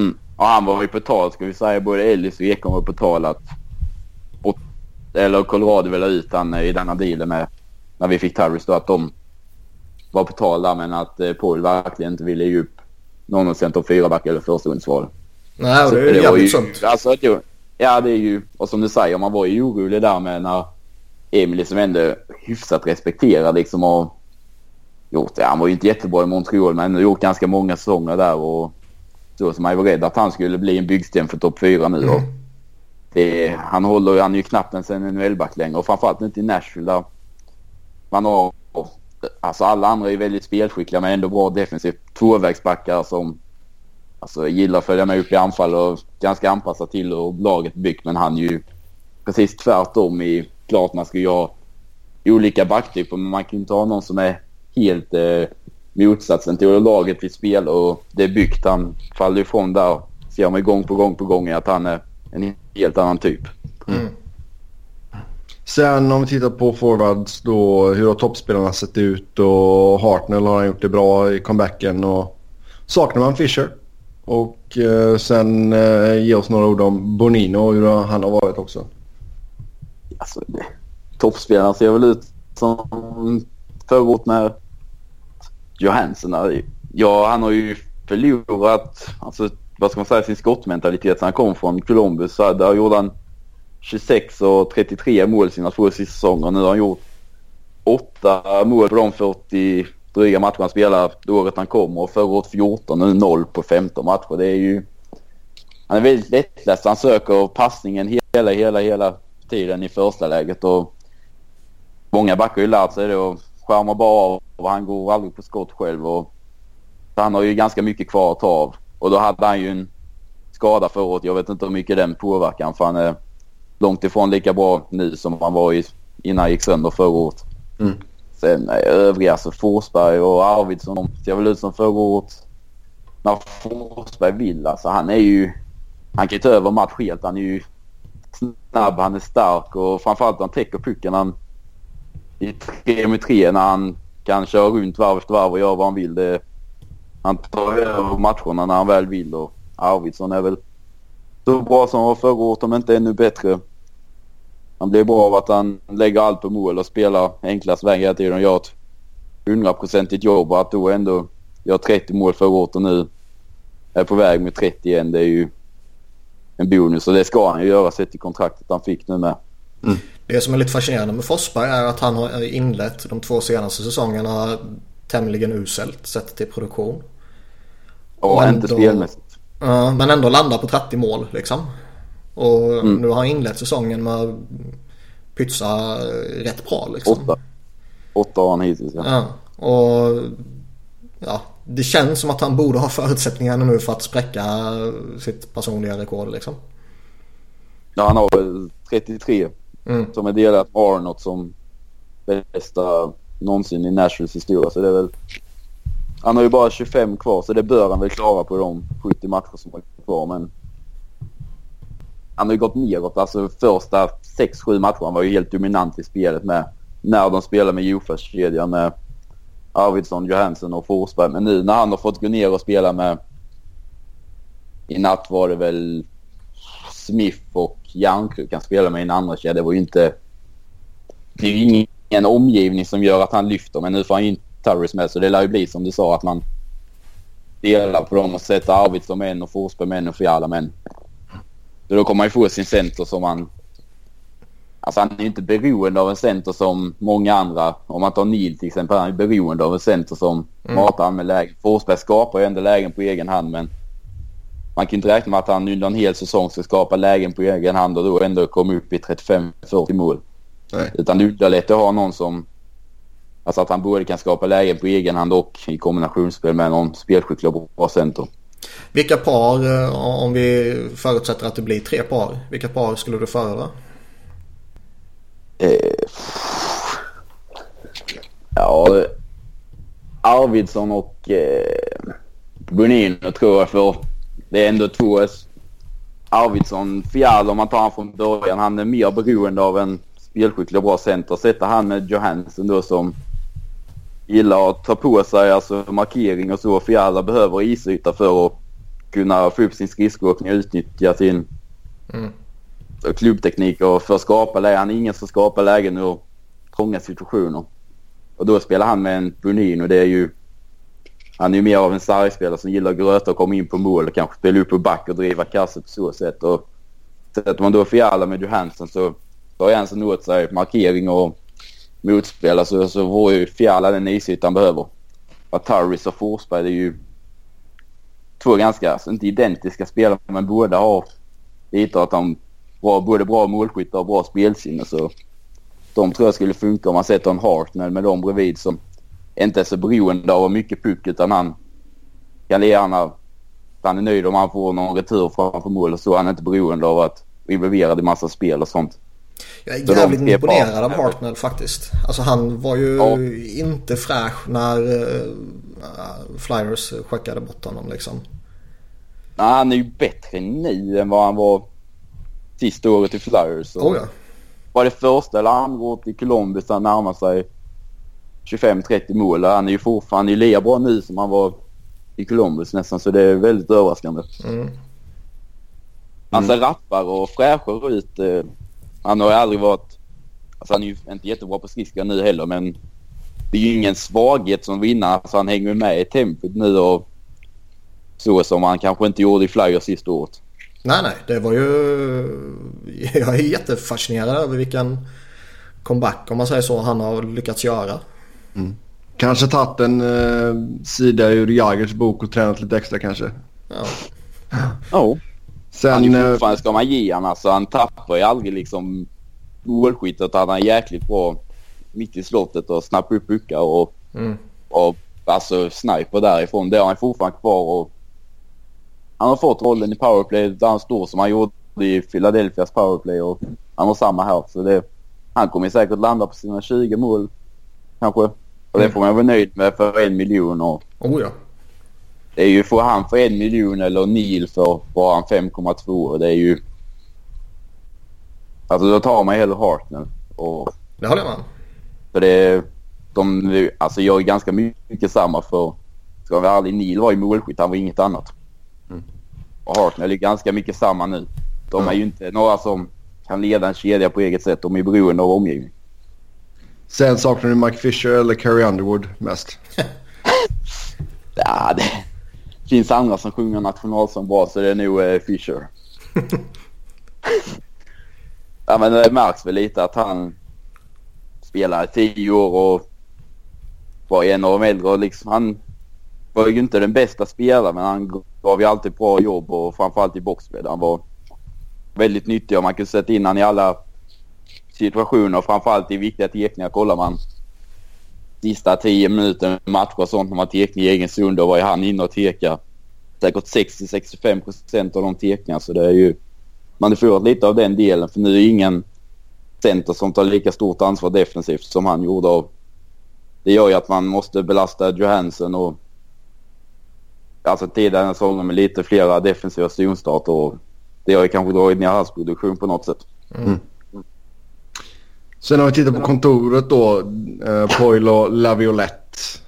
Mm. Och han var ju på tal, ska vi säga, både Ellis och Ekholm var på tal att eller Colorado ville ha ut han i denna dealen med när vi fick Tarvis då att de var på tal där men att eh, Paul verkligen inte ville ge upp någon av sen topp fyra back eller förstahundsval. Nej, och det är ju jävligt sunt. Alltså, det, ja, det är ju, och som du säger, man var ju orolig där med när Emil som ändå hyfsat respekterad liksom och gjort, ja, han var ju inte jättebra i Montreal men ändå gjort ganska många säsonger där och så som man var rädd att han skulle bli en byggsten för topp fyra nu. Mm. Det, han håller han är ju knappt ens en NHL-back längre och framförallt inte i Nashville där man har Alltså alla andra är väldigt spelskickliga men ändå bra defensivt. Tvåvägsbackar som alltså, gillar att följa med upp i anfall och ganska anpassat till hur laget byggt. Men han är ju precis tvärtom i klart man ska ju ha olika backtyper men man kan inte ha någon som är helt eh, motsatsen till hur laget vill spela och det är byggt. Han faller ifrån där. Ser man gång på gång på gång att han är en helt annan typ. Mm. Sen om vi tittar på forwards då. Hur har toppspelarna sett ut och Hartnell har han gjort det bra i comebacken och saknar man Fischer. Och eh, sen eh, ge oss några ord om Bonino och hur han har varit också. Alltså, toppspelarna ser väl ut som förra året med Johansson. Ja, han har ju förlorat, alltså vad ska man säga, sin skottmentalitet sen han kom från Columbus. Så där gjorde han 26 och 33 mål sina två sista säsonger. Nu har han gjort åtta mål på de 40 dryga matcher han spelar det året han kommer och förra året 14 och nu 0 på 15 matcher. Det är ju... Han är väldigt lättläst. Han söker passningen hela, hela, hela tiden i första läget och många backar har ju lärt sig det och skärmar bara av och han går aldrig på skott själv. Och, han har ju ganska mycket kvar att ta av. Och då hade han ju en skada förra året. Jag vet inte hur mycket den påverkar för han är långt ifrån lika bra nu som han var i, innan han gick sönder förra året. Mm. Sen övriga, alltså Forsberg och Arvidsson, de ser väl ut som förra året. När Forsberg vill alltså. Han är ju... Han kan ju ta över match helt. Han är ju snabb, han är stark och framförallt han täcker pucken. Han, i tre mot tre när han kan köra runt varv efter varv och göra vad han vill. Det, han tar över matcherna när han väl vill och Arvidsson är väl så bra som han var förra året om inte ännu bättre. Han blir bra av att han lägger allt på mål och spelar enklast väg hela tiden och gör ett hundraprocentigt jobb och att då ändå gör 30 mål förra året och nu är på väg med 30 igen. Det är ju en bonus och det ska han ju göra sett i kontraktet han fick nu med. Mm. Det som är lite fascinerande med Forsberg är att han har inlett de två senaste säsongerna tämligen uselt sett till produktion. Ja, ändå, inte spelmässigt. Uh, men ändå landar på 30 mål liksom. Och mm. nu har han inlett säsongen med att pytsa rätt bra liksom. Åtta. Åtta har han hittills ja. ja. Och ja, det känns som att han borde ha förutsättningarna nu för att spräcka sitt personliga rekord liksom. Ja, han har väl 33 mm. som är delat Arnott som bästa någonsin i Nashvilles historia. Så det är väl... Han har ju bara 25 kvar så det bör han väl klara på de 70 matcher som är kvar. Men han har ju gått neråt. Alltså första 6-7 matcherna var ju helt dominant i spelet med när de spelade med Jofas-kedjan med Arvidsson, Johansson och Forsberg. Men nu när han har fått gå ner och spela med... I natt var det väl Smith och Järnkrok han spelade med i en andra kedja. Det var ju inte... Det är ju ingen omgivning som gör att han lyfter. Men nu får han ju inte Turris med så det lär ju bli som du sa att man delar på dem och sätter Arvidsson med en och Forsberg med en och Fiala med en. Så då kommer han ju få sin center som han Alltså han är ju inte beroende av en center som många andra. Om man tar Neil till exempel. Han är beroende av en center som mm. matar han med lägen. Forsberg skapar ju ändå lägen på egen hand men man kan inte räkna med att han under en hel säsong ska skapa lägen på egen hand och då ändå komma upp i 35-40 mål. Nej. Utan det underlättar att ha någon som... Alltså att han både kan skapa lägen på egen hand och i kombinationsspel med någon spelskicklig och bra center. Vilka par, eh, om vi förutsätter att det blir tre par, vilka par skulle du föredra? Eh, ja, Arvidsson och eh, Bonino tror jag för det är ändå två Arvidsson, Fjall om man tar han från början, han är mer beroende av en spelskicklig och bra center. Sätter han med Johansson då som gillar att ta på sig alltså markering och så. Fjalla behöver isyta för att kunna få upp sin skridskoåkning och utnyttja sin mm klubbteknik och för att skapa lägen. Han är ingen som skapar lägen ur trånga situationer. Och då spelar han med en Bonin och det är ju... Han är ju mer av en sargspelare som gillar att gröta och komma in på mål och kanske spela upp på back och driva kasse på så sätt. Och sätter man då Fiala med Johansson så tar Johansson åt sig markering och motspel. Alltså, så får ju Fiala den isyta han behöver. Ataris Turris och Forsberg det är ju två ganska, alltså inte identiska spelare men båda har lite att de bra, både bra målskyttar och bra spelsinne. Så alltså, de tror jag skulle funka om man sätter en Hartnell med dem bredvid som inte är så beroende av mycket puck utan han kan gärna... Han är nöjd om han får någon retur framför mål och så. Han är inte beroende av att vara involverad i massa spel och sånt. Jag är jävligt imponerad av Hartnell faktiskt. Alltså han var ju ja. inte fräsch när uh, Flyers skickade bort honom liksom. Nej, han är ju bättre nu än vad han var sista året i Flyers. Oh ja. Var det första eller andra året i Columbus han närmar sig 25-30 mål. Han är ju fortfarande lika bra nu som han var i Columbus nästan så det är väldigt överraskande. Mm. Han ser rappare och fräschare ut. Eh, han har ju aldrig varit... Alltså han är ju inte jättebra på skridskor nu heller men det är ju ingen svaghet som vinnare. Alltså han hänger med i tempot nu och så som han kanske inte gjorde i Flyers sista året. Nej, nej. Det var ju... Jag är jättefascinerad över vilken comeback om man säger så han har lyckats göra. Mm. Kanske tagit en eh, sida ur Jagers bok och tränat lite extra kanske. Ja. Ja. Sen, han är fortfarande ska man ge honom alltså. Han tappar ju aldrig liksom målskyttet. Han är jäkligt bra mitt i slottet och snappa upp puckar och, Mm. och alltså sniper därifrån. Det har han fortfarande kvar och han har fått rollen i powerplay där han står som han gjorde i Philadelphias powerplay och han har samma här. Så det, han kommer säkert landa på sina 20 mål kanske. Och det Mm. får man vara nöjd med för en miljon. Och Oh ja. det är ju, får han för en miljon eller Neil för bara han 5,2 det är ju... Alltså då tar man hellre Hartnell. Och Det håller jag med för det, de, alltså jag är ganska mycket samma för, ska jag vara ärlig, Neil var ju målskytt, han var inget annat. Och Hartnell är ganska mycket samma nu. De är ju inte några som kan leda en kedja på eget sätt. De är beroende av omgivningen. Sen saknar du Mike Fisher eller Carrie Underwood mest? Ja, det finns andra som sjunger nationalsång bra så det är nog eh, Fisher. ja men det märks väl lite att han spelar i tio år och var en av de äldre och liksom han var ju inte den bästa spelaren men han gav ju alltid bra jobb och framförallt i boxplay. Han var väldigt nyttig och man kunde sätta in han i alla situationer framförallt i viktiga teckningar kollar man sista tio minuter matcher och sånt när man tecknar i egen zon då var ju han inne och tekade säkert 60-65 procent av de tekningar, så det är ju man har förlorat lite av den delen för nu är det ingen center som tar lika stort ansvar defensivt som han gjorde av. det gör ju att man måste belasta Johansson och alltså tidigare säsonger med lite flera defensiva zonstarter och det har ju kanske dragit ner hans produktion på något sätt. Mm. Sen har vi tittat på kontoret då. Eh, Poyle och Laviolette.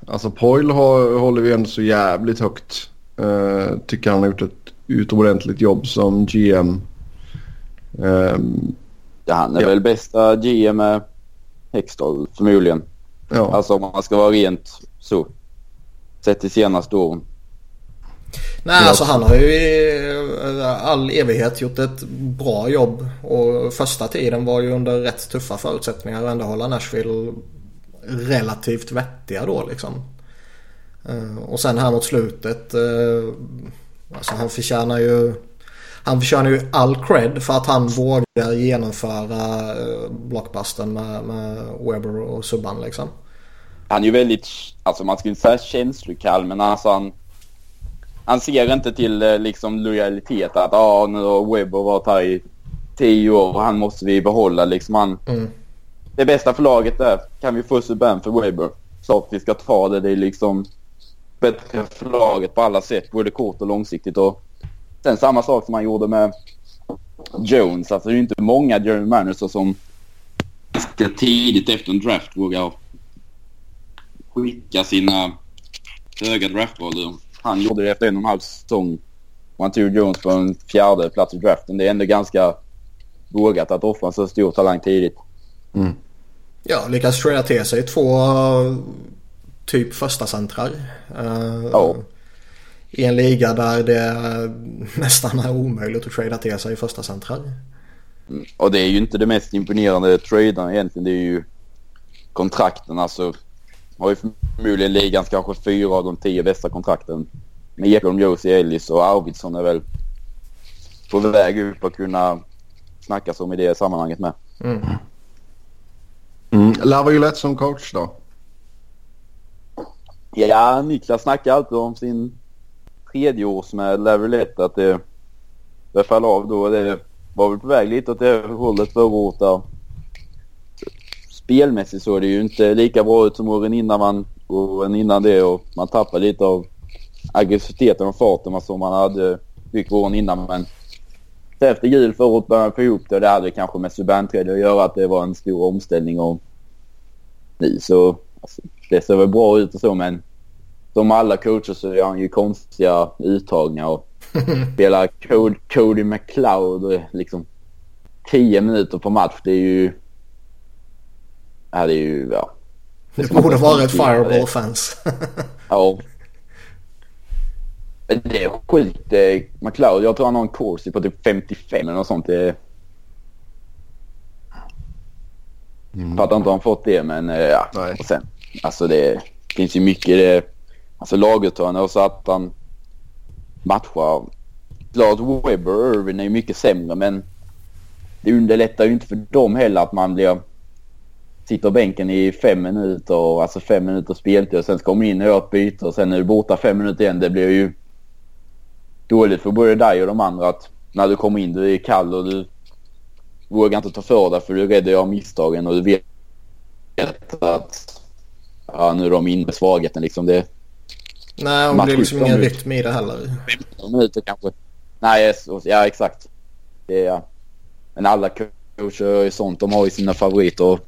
Alltså har, håller vi ändå så jävligt högt. Eh, tycker han har gjort ett utomordentligt jobb som GM. Ehm, Ja, han är Ja. väl bästa GM med Hextall förmodligen. ja. Alltså om man ska vara rent så. Sett till senaste åren. Nej, alltså han har ju i eh, all evighet gjort ett bra jobb. Och första tiden var ju under rätt tuffa förutsättningar och ändå hålla Nashville relativt vettiga då liksom. Eh, Och sen här mot slutet. eh, Alltså han förtjänar ju han förtjänar ju all cred för att han vågar genomföra blockbustern med, med Weber och Subban liksom. Han är ju väldigt, alltså man ska inte säga känslokall men alltså han, han ser inte till eh, liksom lojalitet att ah, nu har Webber varit här i tio år och han måste vi behålla liksom. Han, Mm. det bästa för laget är, kan vi få Subban för Webber? Så att vi ska ta det, det är liksom bättre för laget på alla sätt, både kort och långsiktigt. Och sen samma sak som han gjorde med Jones. Alltså det är ju inte många general managers som ganska tidigt efter en draft vågar skicka sina höga draftval. Han gjorde det efter en och en halv säsong. Och han tog Jones på en fjärde plats i draften. Det är ändå ganska vågat att offra en så stor talang tidigt. Ja, lyckas trada till sig två typ första centrar. Eh, Ja. I en liga där det nästan är omöjligt att trada till sig första centrar. Och det är ju inte det mest imponerande traden egentligen. Det är ju kontrakten. Alltså har ju förmodligen ligans kanske fyra av de tio bästa kontrakten. Med Ekholm, Josie, Ellis och Arvidsson är väl på väg upp att kunna snackas om i det sammanhanget med. Mm. Laviolette som coach då? Ja, Niklas snackar alltid om sin tredje års med Laviolette att det, det föll av då. Det var väl på väg lite åt det hållet förra året där. Spelmässigt såg det ju inte lika bra ut som åren innan man och innan det och man tappade lite av aggressiviteten och farten som man hade byggt åren innan. Men efter jul förra året började man få ihop det och det hade kanske med subban att göra att det var en stor omställning och nu så alltså, det ser väl bra ut och så men som alla coacher så gör han ju konstiga uttagningar och spelar Cody, Cody McLeod och liksom 10 minuter på match. Det är ju... Ja, det är ju... Ja. Det borde vara ett fireball-fans. Ja. Det är sjukt. eh, McLeod, jag tror han har en course på typ 55 eller något sånt. Det... Mm. Fattar inte hur han fått det men eh, ja. Nej. Och sen, alltså det finns ju mycket det. Alltså laguttagande och så att han matchar. Klart Webber och Irvin är ju mycket sämre men det underlättar ju inte för dem heller att man blir sitter bänken i fem minuter, alltså fem minuter speltid och sen ska kommer in och gör ett byte och sen är du borta fem minuter igen. Det blir ju dåligt för både dig och de andra att när du kommer in du är kall och du vågar inte ta för dig för du är rädd att göra misstagen och du vet att ja, nu är de inne med svagheten liksom. Det, Nej, och det blir liksom ingen rytm i det heller. 15 minuter kanske. Nej, ja exakt. Det är, ja. Men alla coacher är sånt. De har ju sina favoriter.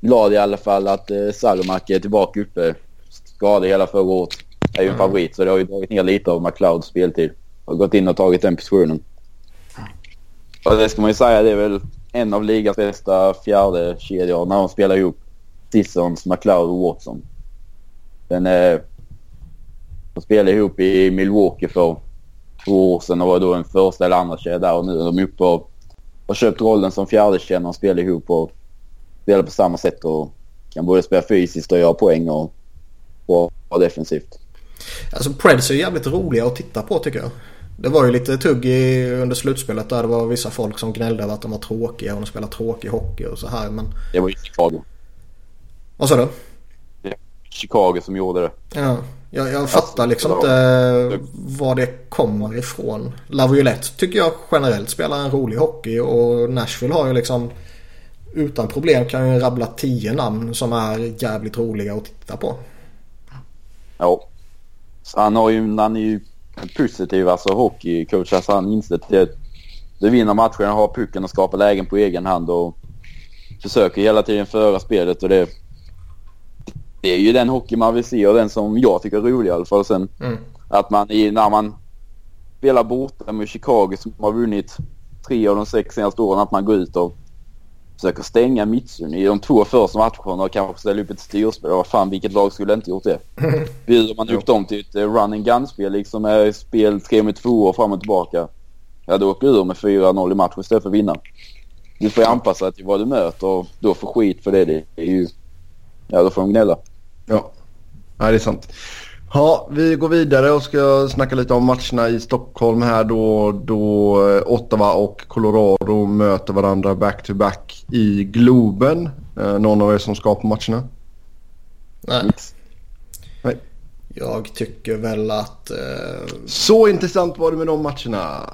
Glad i alla fall att eh, Salomak är tillbaka uppe. Skadad hela förra året. Är ju en mm. favorit så det har ju dragit ner lite av McLeods speltid. Har gått in och tagit den positionen. Och det ska man ju säga, det är väl en av ligans bästa fjärde kedjor när de spelar ihop Sissons, McLeod och Watson. Den, eh, de spelade ihop i Milwaukee för två år sedan och var då en första eller andra kedja där och nu är de uppe och har köpt rollen som fjärde kedja och spelar ihop och spelar på samma sätt och kan både spela fysiskt och göra poäng och vara defensivt. Alltså Preds är jävligt roliga att titta på tycker jag. Det var ju lite tugg i, under slutspelet där det var vissa folk som gnällde över att de var tråkiga och de spelar tråkig hockey och så här men... Det var ju Chicago. Vad sa du? Det var Chicago som gjorde det. Ja, jag, jag fattar liksom inte var det kommer ifrån. Laviolette tycker jag generellt spelar en rolig hockey och Nashville har ju liksom utan problem kan ju rabbla tio namn som är jävligt roliga att titta på. Ja. Så han, har ju, han är ju positiv alltså hockeycoach. Alltså han insett att du vinner matchen, har pucken och skapar lägen på egen hand och försöker hela tiden föra spelet och det, det är ju den hockey man vill se och den som jag tycker är rolig i alla fall. Sen mm. att man i, när man spelar borta med Chicago som har vunnit tre av de sex senaste åren att man går ut och försöker stänga mittzon i de två första matcherna och kanske ställa upp ett styrspel. Vad fan, vilket lag skulle inte gjort det? Bjuder man upp dem till ett eh, run and gun-spel liksom med spel tre med två och fram och tillbaka. Ja, då åker ur med 4-0 i matchen istället för att vinna. Du får ju anpassa dig till vad du möter och då får skit för det. Det är ju... Ja, då får de gnälla. Ja, ja det är sant. Ja, vi går vidare och ska snacka lite om matcherna i Stockholm här då, då eh, Ottawa och Colorado möter varandra back-to-back -back i Globen. Eh, någon av er som ska på matcherna? Nej. Nej. Jag tycker väl att... Eh... Så intressant var det med de matcherna.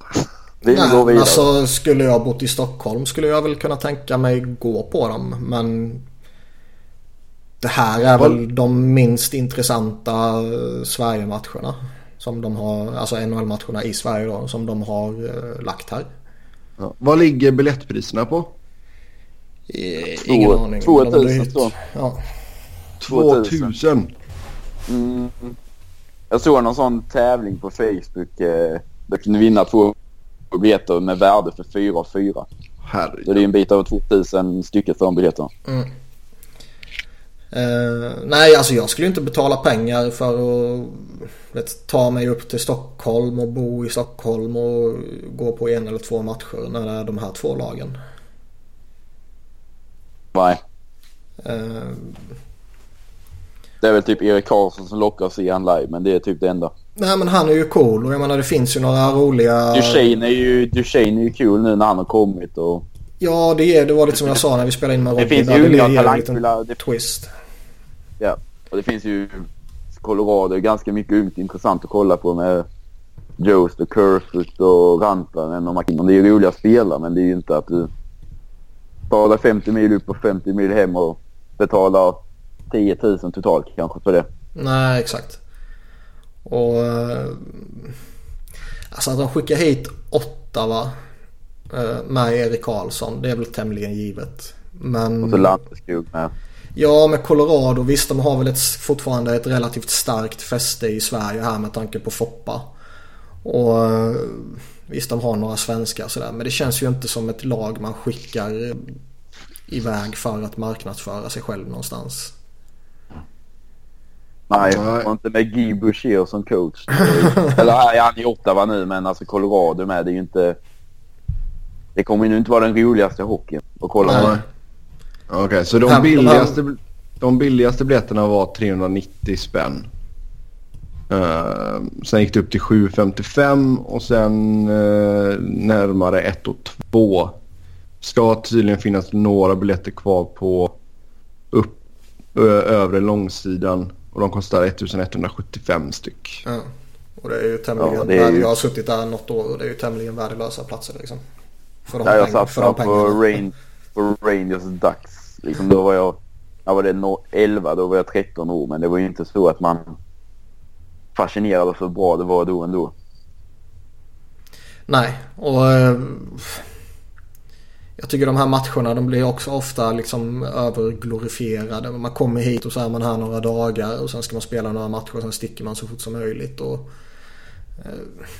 Vi Nej, går vidare. alltså skulle jag bott i Stockholm skulle jag väl kunna tänka mig gå på dem. Men det här är väl de minst intressanta eh, Sverige-matcherna. Som de har, alltså NHL-matcherna i Sverige då, som de har uh, lagt här. Ja. Vad ligger biljettpriserna på? Eh, ingen två, aning. 2000 ja. 2000? Mm. Jag såg någon sån tävling på Facebook. Eh, där kunde vinna två biljetter med värde för 4 och 4. Herregud. Så det är en bit över 2000 stycket för de biljetterna. Mm. Uh, nej, alltså jag skulle inte betala pengar för att vet, ta mig upp till Stockholm och bo i Stockholm och gå på en eller två matcher när det är de här två lagen. Nej. Uh, det är väl typ Erik Karlsson som lockar att se han live men det är typ det enda. Nej men han är ju cool och jag menar det finns ju några roliga... Duchene är ju, Duchene är ju cool nu när han har kommit och... Ja det, är, det var lite som jag sa när vi spelade in med Robin. Det finns ju unga talangfulla... Twist. Ja, och det finns ju Colorado ganska mycket ungt intressant att kolla på med Jost och Kerfoot och Rantanen och McKinnon. Det är ju roliga spelare men det är ju inte att du betalar 50 mil upp och 50 mil hem och betalar 10 000 totalt kanske för det. Nej, exakt. Och... Eh, alltså att de skickar hit Ottawa eh, med Erik Karlsson, det är väl tämligen givet. Men... Och så Landeskog med. Ja, med Colorado. Visst, de har väl ett, fortfarande ett relativt starkt fäste i Sverige här med tanke på Foppa. Och eh, visst, de har några svenskar sådär. Men det känns ju inte som ett lag man skickar iväg för att marknadsföra sig själv någonstans. Nej, och inte med Guy Boucher som coach. Eller här är han i Ottawa nu, men alltså Colorado med. Det är ju inte... Det kommer ju inte vara den roligaste hockeyn att kolla på. Okej, okay, så de billigaste, de billigaste biljetterna var 390 spänn. Uh, sen gick det upp till 755 och sen uh, närmare 1 och 2. Ska tydligen finnas några biljetter kvar på Ö- övre långsidan. Och de kostar 1175 styck. Ja. Och det är ju tämligen... Ja, det är ju- Jag har suttit där något år och det är ju tämligen värdelösa platser liksom. För de, Ja, jag satt de på. Rain, på Rangers Ducks. Liksom, då var jag, jag var det no- 11, då var jag 13 år. Men det var ju inte så att man fascinerades hur bra det var då ändå. Nej, och eh, jag tycker de här matcherna de blir också ofta liksom överglorifierade. Man kommer hit och så är man här några dagar och sen ska man spela några matcher och sen sticker man så fort som möjligt. Och, eh,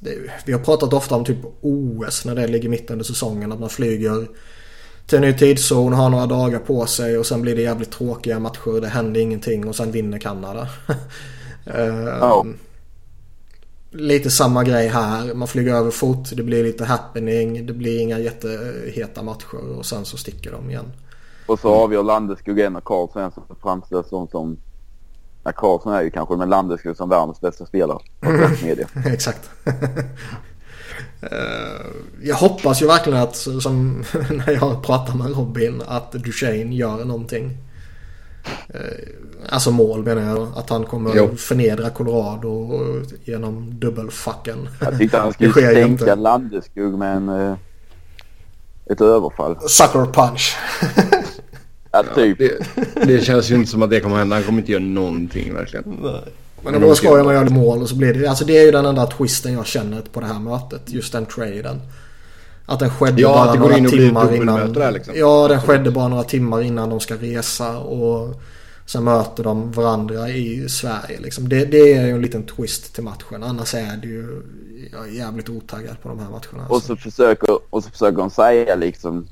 det, vi har pratat ofta om typ OS när det ligger mitt under säsongen. Att man flyger till en ny tidszon, har några dagar på sig och sen blir det jävligt tråkiga matcher. Det händer ingenting och sen vinner Kanada. Eh, Ja. Lite samma grej här. Man flyger över fort. Det blir lite happening. Det blir inga jätteheta matcher och sen så sticker de igen. Och så avgör Landeskog en och Karlsson en som framställs som, som ja, Karlsson är ju kanske med Landeskog som världens bästa spelare. Exakt. Eh, jag hoppas ju verkligen att som när jag pratar med Robin att Duchene gör någonting. Eh, Alltså mål menar jag. Att han kommer Jo. förnedra Colorado genom dubbelfucken. Jag tyckte han Det skulle stänka inte. Landeskog med en, eh, ett överfall. Sucker punch. Ja, typ. Det, det känns ju inte som att det kommer hända. Han kommer inte göra någonting verkligen. Men det vore skoj om man gör mål och så blir det. Alltså det är ju den enda twisten jag känner på det här mötet. Just den traden. Att den skedde Ja, bara att det går några in och blir ett timmar innan. där, liksom. Ja, den skedde bara några timmar innan de ska resa. Och sen möter de varandra i Sverige. Liksom. Det, det är ju en liten twist till matchen. Annars är det ju jag är jävligt otaggad på de här matcherna. Och Alltså. så försöker, och så försöker de säga liksom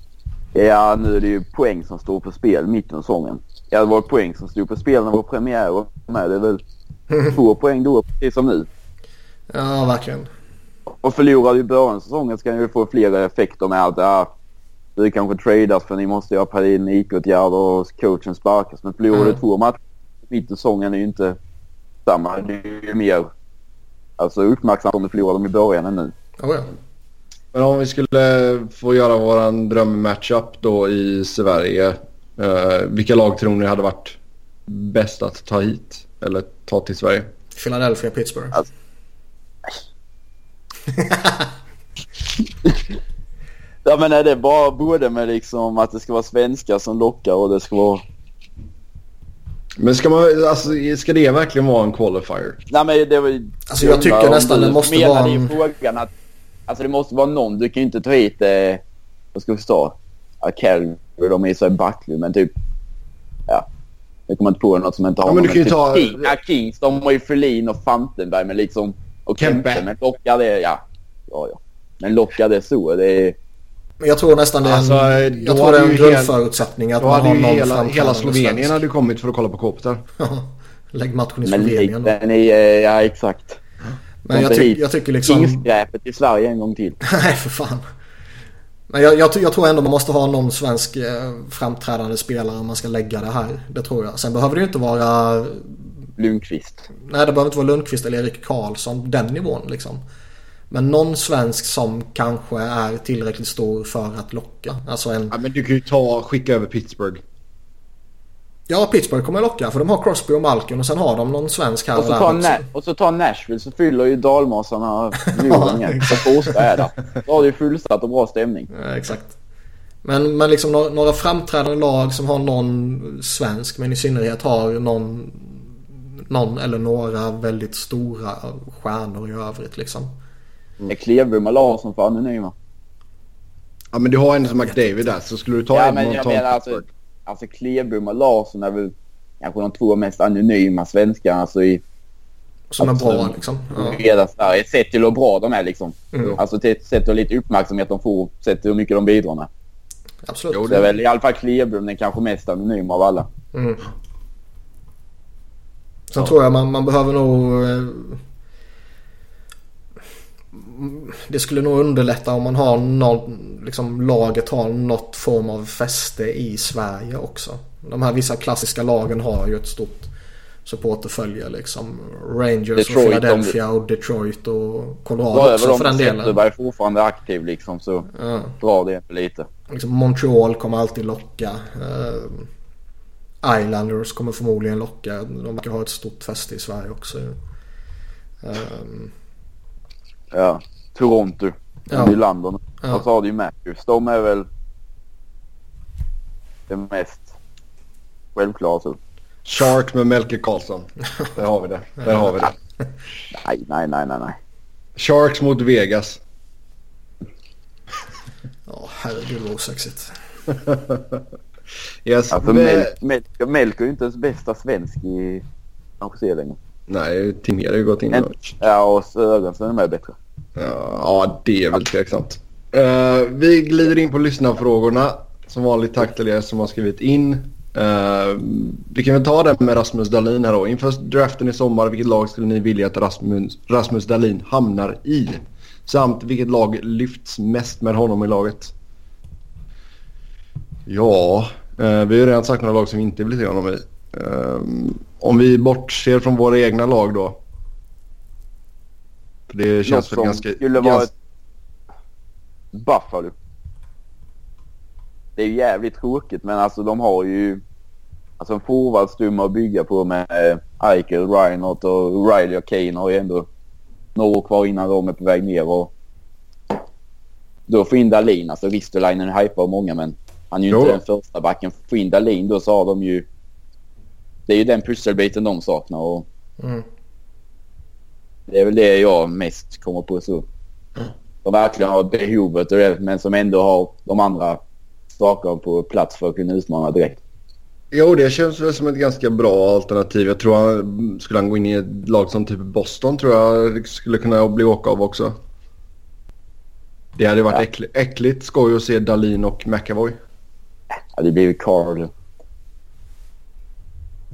Ja, nu är det ju poäng som står på spel mitt under säsongen. Ja, det var poäng som stod på spel när vår premiär var med. Det är väl två poäng då, precis som nu. Ja, verkligen. Och förlorar du i början av säsongen ska ju få flera effekter med att ja, vi kanske tradas för ni måste göra panikåtgärder och coachen sparkas. Men förlorar Mm. du två matcher mitt i säsongen är ju inte samma. Det är ju mer alltså, uppmärksamt om du förlorar dem i början än nu. Oh, ja. Men om vi skulle få göra våran drömmatchup då i Sverige. Eh, vilka lag tror ni hade varit bäst att ta hit? Eller ta till Sverige? Philadelphia, Pittsburgh. Alltså- Ja men är det bara både med liksom att det ska vara svenskar som lockar och det ska vara... Men ska, man, alltså, ska det verkligen vara en qualifier? Nej men det var ju... Alltså, jag tycker nästan det måste vara i en- frågan att... Alltså det måste vara någon. Du kan ju inte ta hit... Eh, vad ska vi stå? Ja, Calgary, de är så Buckley men typ... Ja. Jag kommer inte på något som inte har Ja, men du kan ju typ ta- King, ja, Kings, de har ju Ferlin och Fantenberg men liksom... Och Kempe. Kempe. Men lockar det... Ja. Ja ja. Men lockar det så det är... Men jag tror nästan det är en, Alltså, då jag tror det är en grundförutsättning att Då man har någon hela, hela Slovenien hade ju kommit för att kolla på Kopitar. Lägg matchen i Men Slovenien då. den är... eh, Ja exakt. Men jag, ty- jag tycker liksom... Kingskräpet i Sverige en gång till. Nej för fan. Men jag, jag, jag tror ändå man måste ha någon svensk eh, framträdande spelare om man ska lägga det här. Det tror jag. Sen behöver det ju inte vara... Lundqvist. Nej det behöver inte vara Lundqvist eller Erik Karlsson. Den nivån liksom. Men någon svensk som kanske är tillräckligt stor för att locka. Alltså en... Ja, men du kan ju ta skicka över Pittsburgh. Ja Pittsburgh kommer locka för de har Crosby och Malkin och sen har de någon svensk här Och så, tar också. Na- och så tar Nashville så fyller ju dalmasarna igen. Så Forsta. Då har du ju fullsatt och bra stämning. Ja, exakt. Men, men liksom några, några framträdande lag som har någon svensk men i synnerhet har någon, någon eller några väldigt stora stjärnor i övrigt liksom. Är Klevbom och Larsson för anonyma? Ja men du har en som McDavid där så skulle du ta Ja en men och jag menar alltså. Alltså Klevbom och Larsson är väl kanske de två mest anonyma svenskarna alltså i Som är bra liksom. Ja. Sverige. Sett till hur bra de är liksom. Mm. Alltså till, sett till lite uppmärksamhet de får. Sett till hur mycket de bidrar med. Absolut. Jo, Det är väl i alla fall Klevbom den kanske mest anonyma av alla. Mm. Sen tror jag man, man behöver nog... Det skulle nog underlätta om man har någon, liksom laget har något form av fäste i Sverige också. De här vissa klassiska lagen har ju ett stort supporterfölje liksom. Rangers och Detroit, Philadelphia och Detroit och Colorado över också för den och delen. Zetterberg fortfarande aktiv liksom så Ja. drar det lite. Liksom Montreal kommer alltid locka. Eh, Islanders kommer förmodligen locka. De verkar ha ett stort fäste i Sverige också. Um, ja, Toronto. Ja. Nylander. Ja. Och så har du ju Matthews. De är väl det mest självklara. Så. Shark med Melker Karlsson. Där har vi det. Där har vi det. nej, nej, nej, nej, nej. Sharks mot Vegas. Ja, oh, herregud vad osexigt. yes, alltså, men... Melker, är ju inte ens bästa svensk i kanske längre. Nej, Timmer har ju gått in. En, ja, och Sörensen är med bättre. Ja, det är väl tveksamt. Uh, vi glider in på lyssnarfrågorna. Som vanligt tack till er som har skrivit in. Uh, vi kan väl ta det med Rasmus Dahlin här då. Inför draften i sommar, vilket lag skulle ni vilja att Rasmus, Rasmus Dahlin hamnar i? Samt vilket lag lyfts mest med honom i laget? Ja, uh, vi har ju redan sagt några lag som vi inte vill se honom i. Om vi bortser från våra egna lag då. För det känns väl ganska... skulle vara ett Buffalo. Det är ju jävligt tråkigt men alltså de har ju alltså en forwardstumme att bygga på med eh, Eichel, Reinhardt och Riley och Kane har ju ändå några år kvar innan de är på väg ner och då får in Dahlin. Alltså Ristolainen hypar många men han är ju jo. inte den första backen. Får in Dahlin då så har de ju det är ju den pusselbiten de saknar och mm. det är väl det jag mest kommer på så. Mm. De verkligen har behovet och det, men som ändå har de andra sakerna på plats för att kunna utmana direkt. Jo, det känns väl som ett ganska bra alternativ. Jag tror han skulle han gå in i ett lag som typ Boston tror jag skulle kunna bli åka av också. Det hade varit ja. äckligt, äckligt skoj att se Dalin och McAvoy. Ja, det blir ju Carl.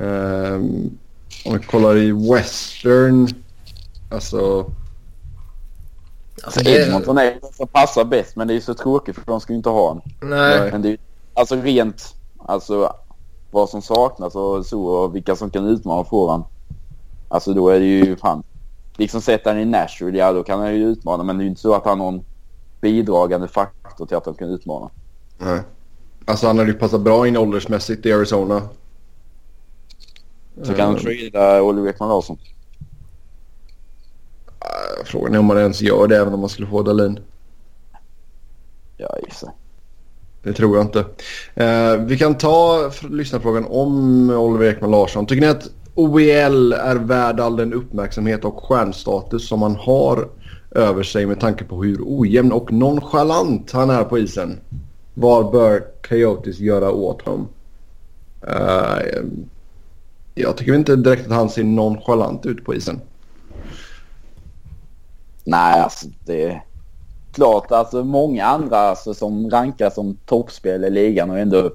Um, om vi kollar i Western. Alltså... Alltså Edmonton är det som passar bäst men det är så tråkigt för de ska ju inte ha en. Nej. Men det är, alltså rent, alltså vad som saknas och så och vilka som kan utmana frågan. Alltså då är det ju fan. Liksom sätta han i Nashville, ja då kan han ju utmana men det är ju inte så att han har någon bidragande faktor till att han kan utmana. Nej. Alltså han hade ju passat bra in åldersmässigt i Arizona. Så kan de trada Olle Ekman Larsson? Uh, frågan är om man ens gör det även om man skulle få Dahlin. Ja, gissar. Det tror jag inte. Uh, vi kan ta lyssnarfrågan om Oliver Ekman Larsson. Tycker ni att OEL är värd all den uppmärksamhet och stjärnstatus som han har över sig med tanke på hur ojämn och nonchalant han är på isen? Vad bör Coyotes göra åt honom? Uh, jag tycker inte direkt att han ser nonchalant ut på isen. Nej, alltså det är klart. Alltså många andra alltså, som rankas som toppspel i ligan och ändå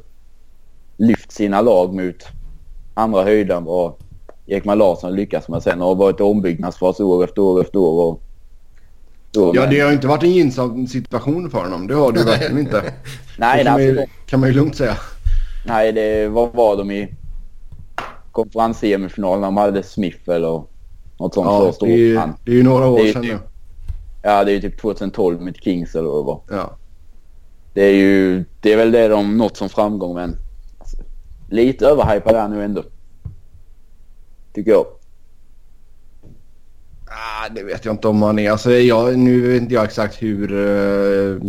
lyft sina lag mot andra höjden vad Ekman Larsson lyckas med sen och varit ombyggnadsfas år efter år efter år. Och, ja, det har inte varit en gynnsam situation för honom. Det har det verkligen inte. Nej, det kan, man ju, kan man ju lugnt säga. Nej, det var, var de i konferenssemifinal när de hade Smith eller något sånt ja, första det är, det är ju några år sedan typ. Ja, det är ju typ 2012 med Kings eller vad. Ja. Det är ju, det är väl det de nått som framgång men alltså, lite överhypad är nu ändå. Tycker jag. Ah, det vet jag inte om man är. Alltså, jag, nu vet inte jag exakt hur uh,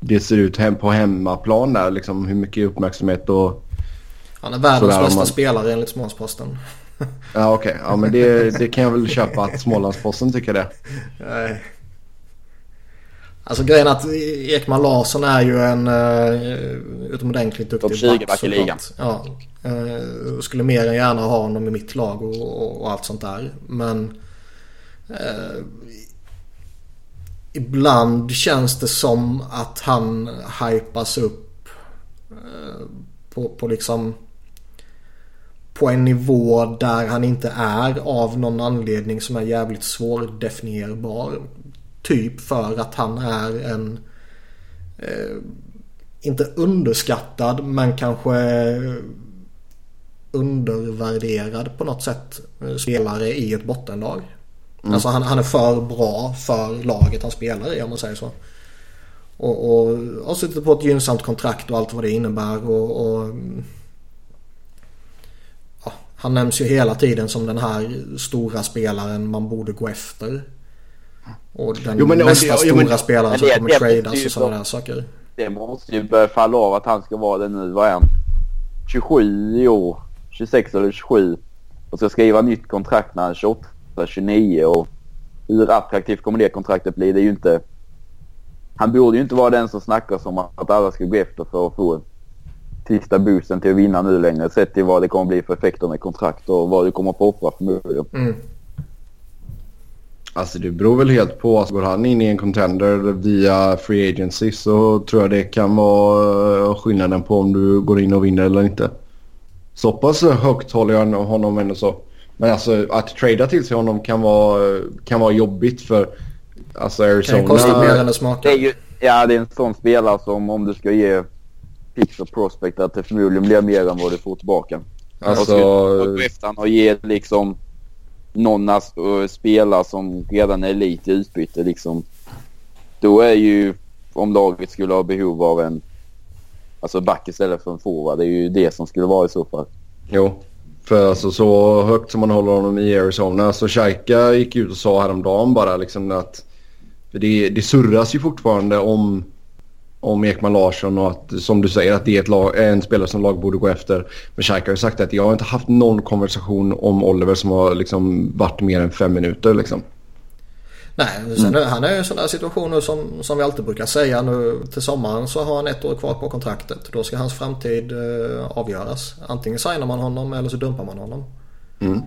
det ser ut hem på hemmaplan där. Liksom, hur mycket uppmärksamhet och han är världens Sådär, bästa man... spelare enligt Smålandsposten. Ja okej, okay. ja men det, det kan jag väl köpa att Smålandsposten tycker det. Nej. Alltså grejen att Ekman Larsson är ju en uh, utomordentligt duktig back. Top 20 back i ligan. Ja. Uh, skulle mer än gärna ha honom i mitt lag och, och, och allt sånt där. Men uh, ibland känns det som att han hypas upp uh, på, på liksom på en nivå där han inte är av någon anledning som är jävligt svårdefinierbar. Typ för att han är en eh, inte underskattad men kanske undervärderad på något sätt eh, spelare i ett bottenlag. Mm. Alltså han, han, är för bra för laget han spelar i om man säger så. Och, och har suttit på ett gynnsamt kontrakt och allt vad det innebär och, och Han nämns ju hela tiden som den här stora spelaren man borde gå efter. Och den Jo, men- nästa jo, stora men- spelaren men som kommer det tradas och sådana där saker. Det måste ju börja falla av att han ska vara det nu. Vad är han? 27 i år. 26 eller 27. Och ska skriva nytt kontrakt när han är 28, 29 och hur attraktivt kommer det kontraktet bli? Det är ju inte... Han borde ju inte vara den som snackar som att alla ska gå efter för att få sista boosten till att vinna nu längre. Sett till vad det kommer bli för effekter med kontrakt och vad du kommer att få offra förmodligen. Mm. Alltså det beror väl helt på. Alltså, går han in i en contender via free agency så tror jag det kan vara skillnaden på om du går in och vinner eller inte. Så pass högt håller jag honom ändå så. Men alltså att trada till sig honom kan vara, kan vara jobbigt för alltså Kan ju Arizona. kosta mer än det Det smakar. är ju, ja, det är en sån spelare som om du ska ge picks och prospect att det förmodligen blir mer än vad du får tillbaka. Alltså, och och ge liksom någon äh, spelare som redan är elit i utbyte liksom. Då är ju om laget skulle ha behov av en alltså back istället för en forward. Det är ju det som skulle vara i så fall. Jo. För alltså så högt som man håller honom i Arizona. Så Shaika gick ut och sa häromdagen bara liksom att... För det, det surras ju fortfarande om, om Ekman Larsson och att som du säger att det är ett lag, en spelare som lag borde gå efter. Men Shaika har ju sagt att jag har inte haft någon konversation om Oliver som har liksom varit mer än fem minuter liksom. Nej, sen, han är i en sån där situation nu som, som vi alltid brukar säga. Nu till sommaren så har han ett år kvar på kontraktet. Då ska hans framtid eh, avgöras. Antingen signar man honom eller så dumpar man honom. Mm.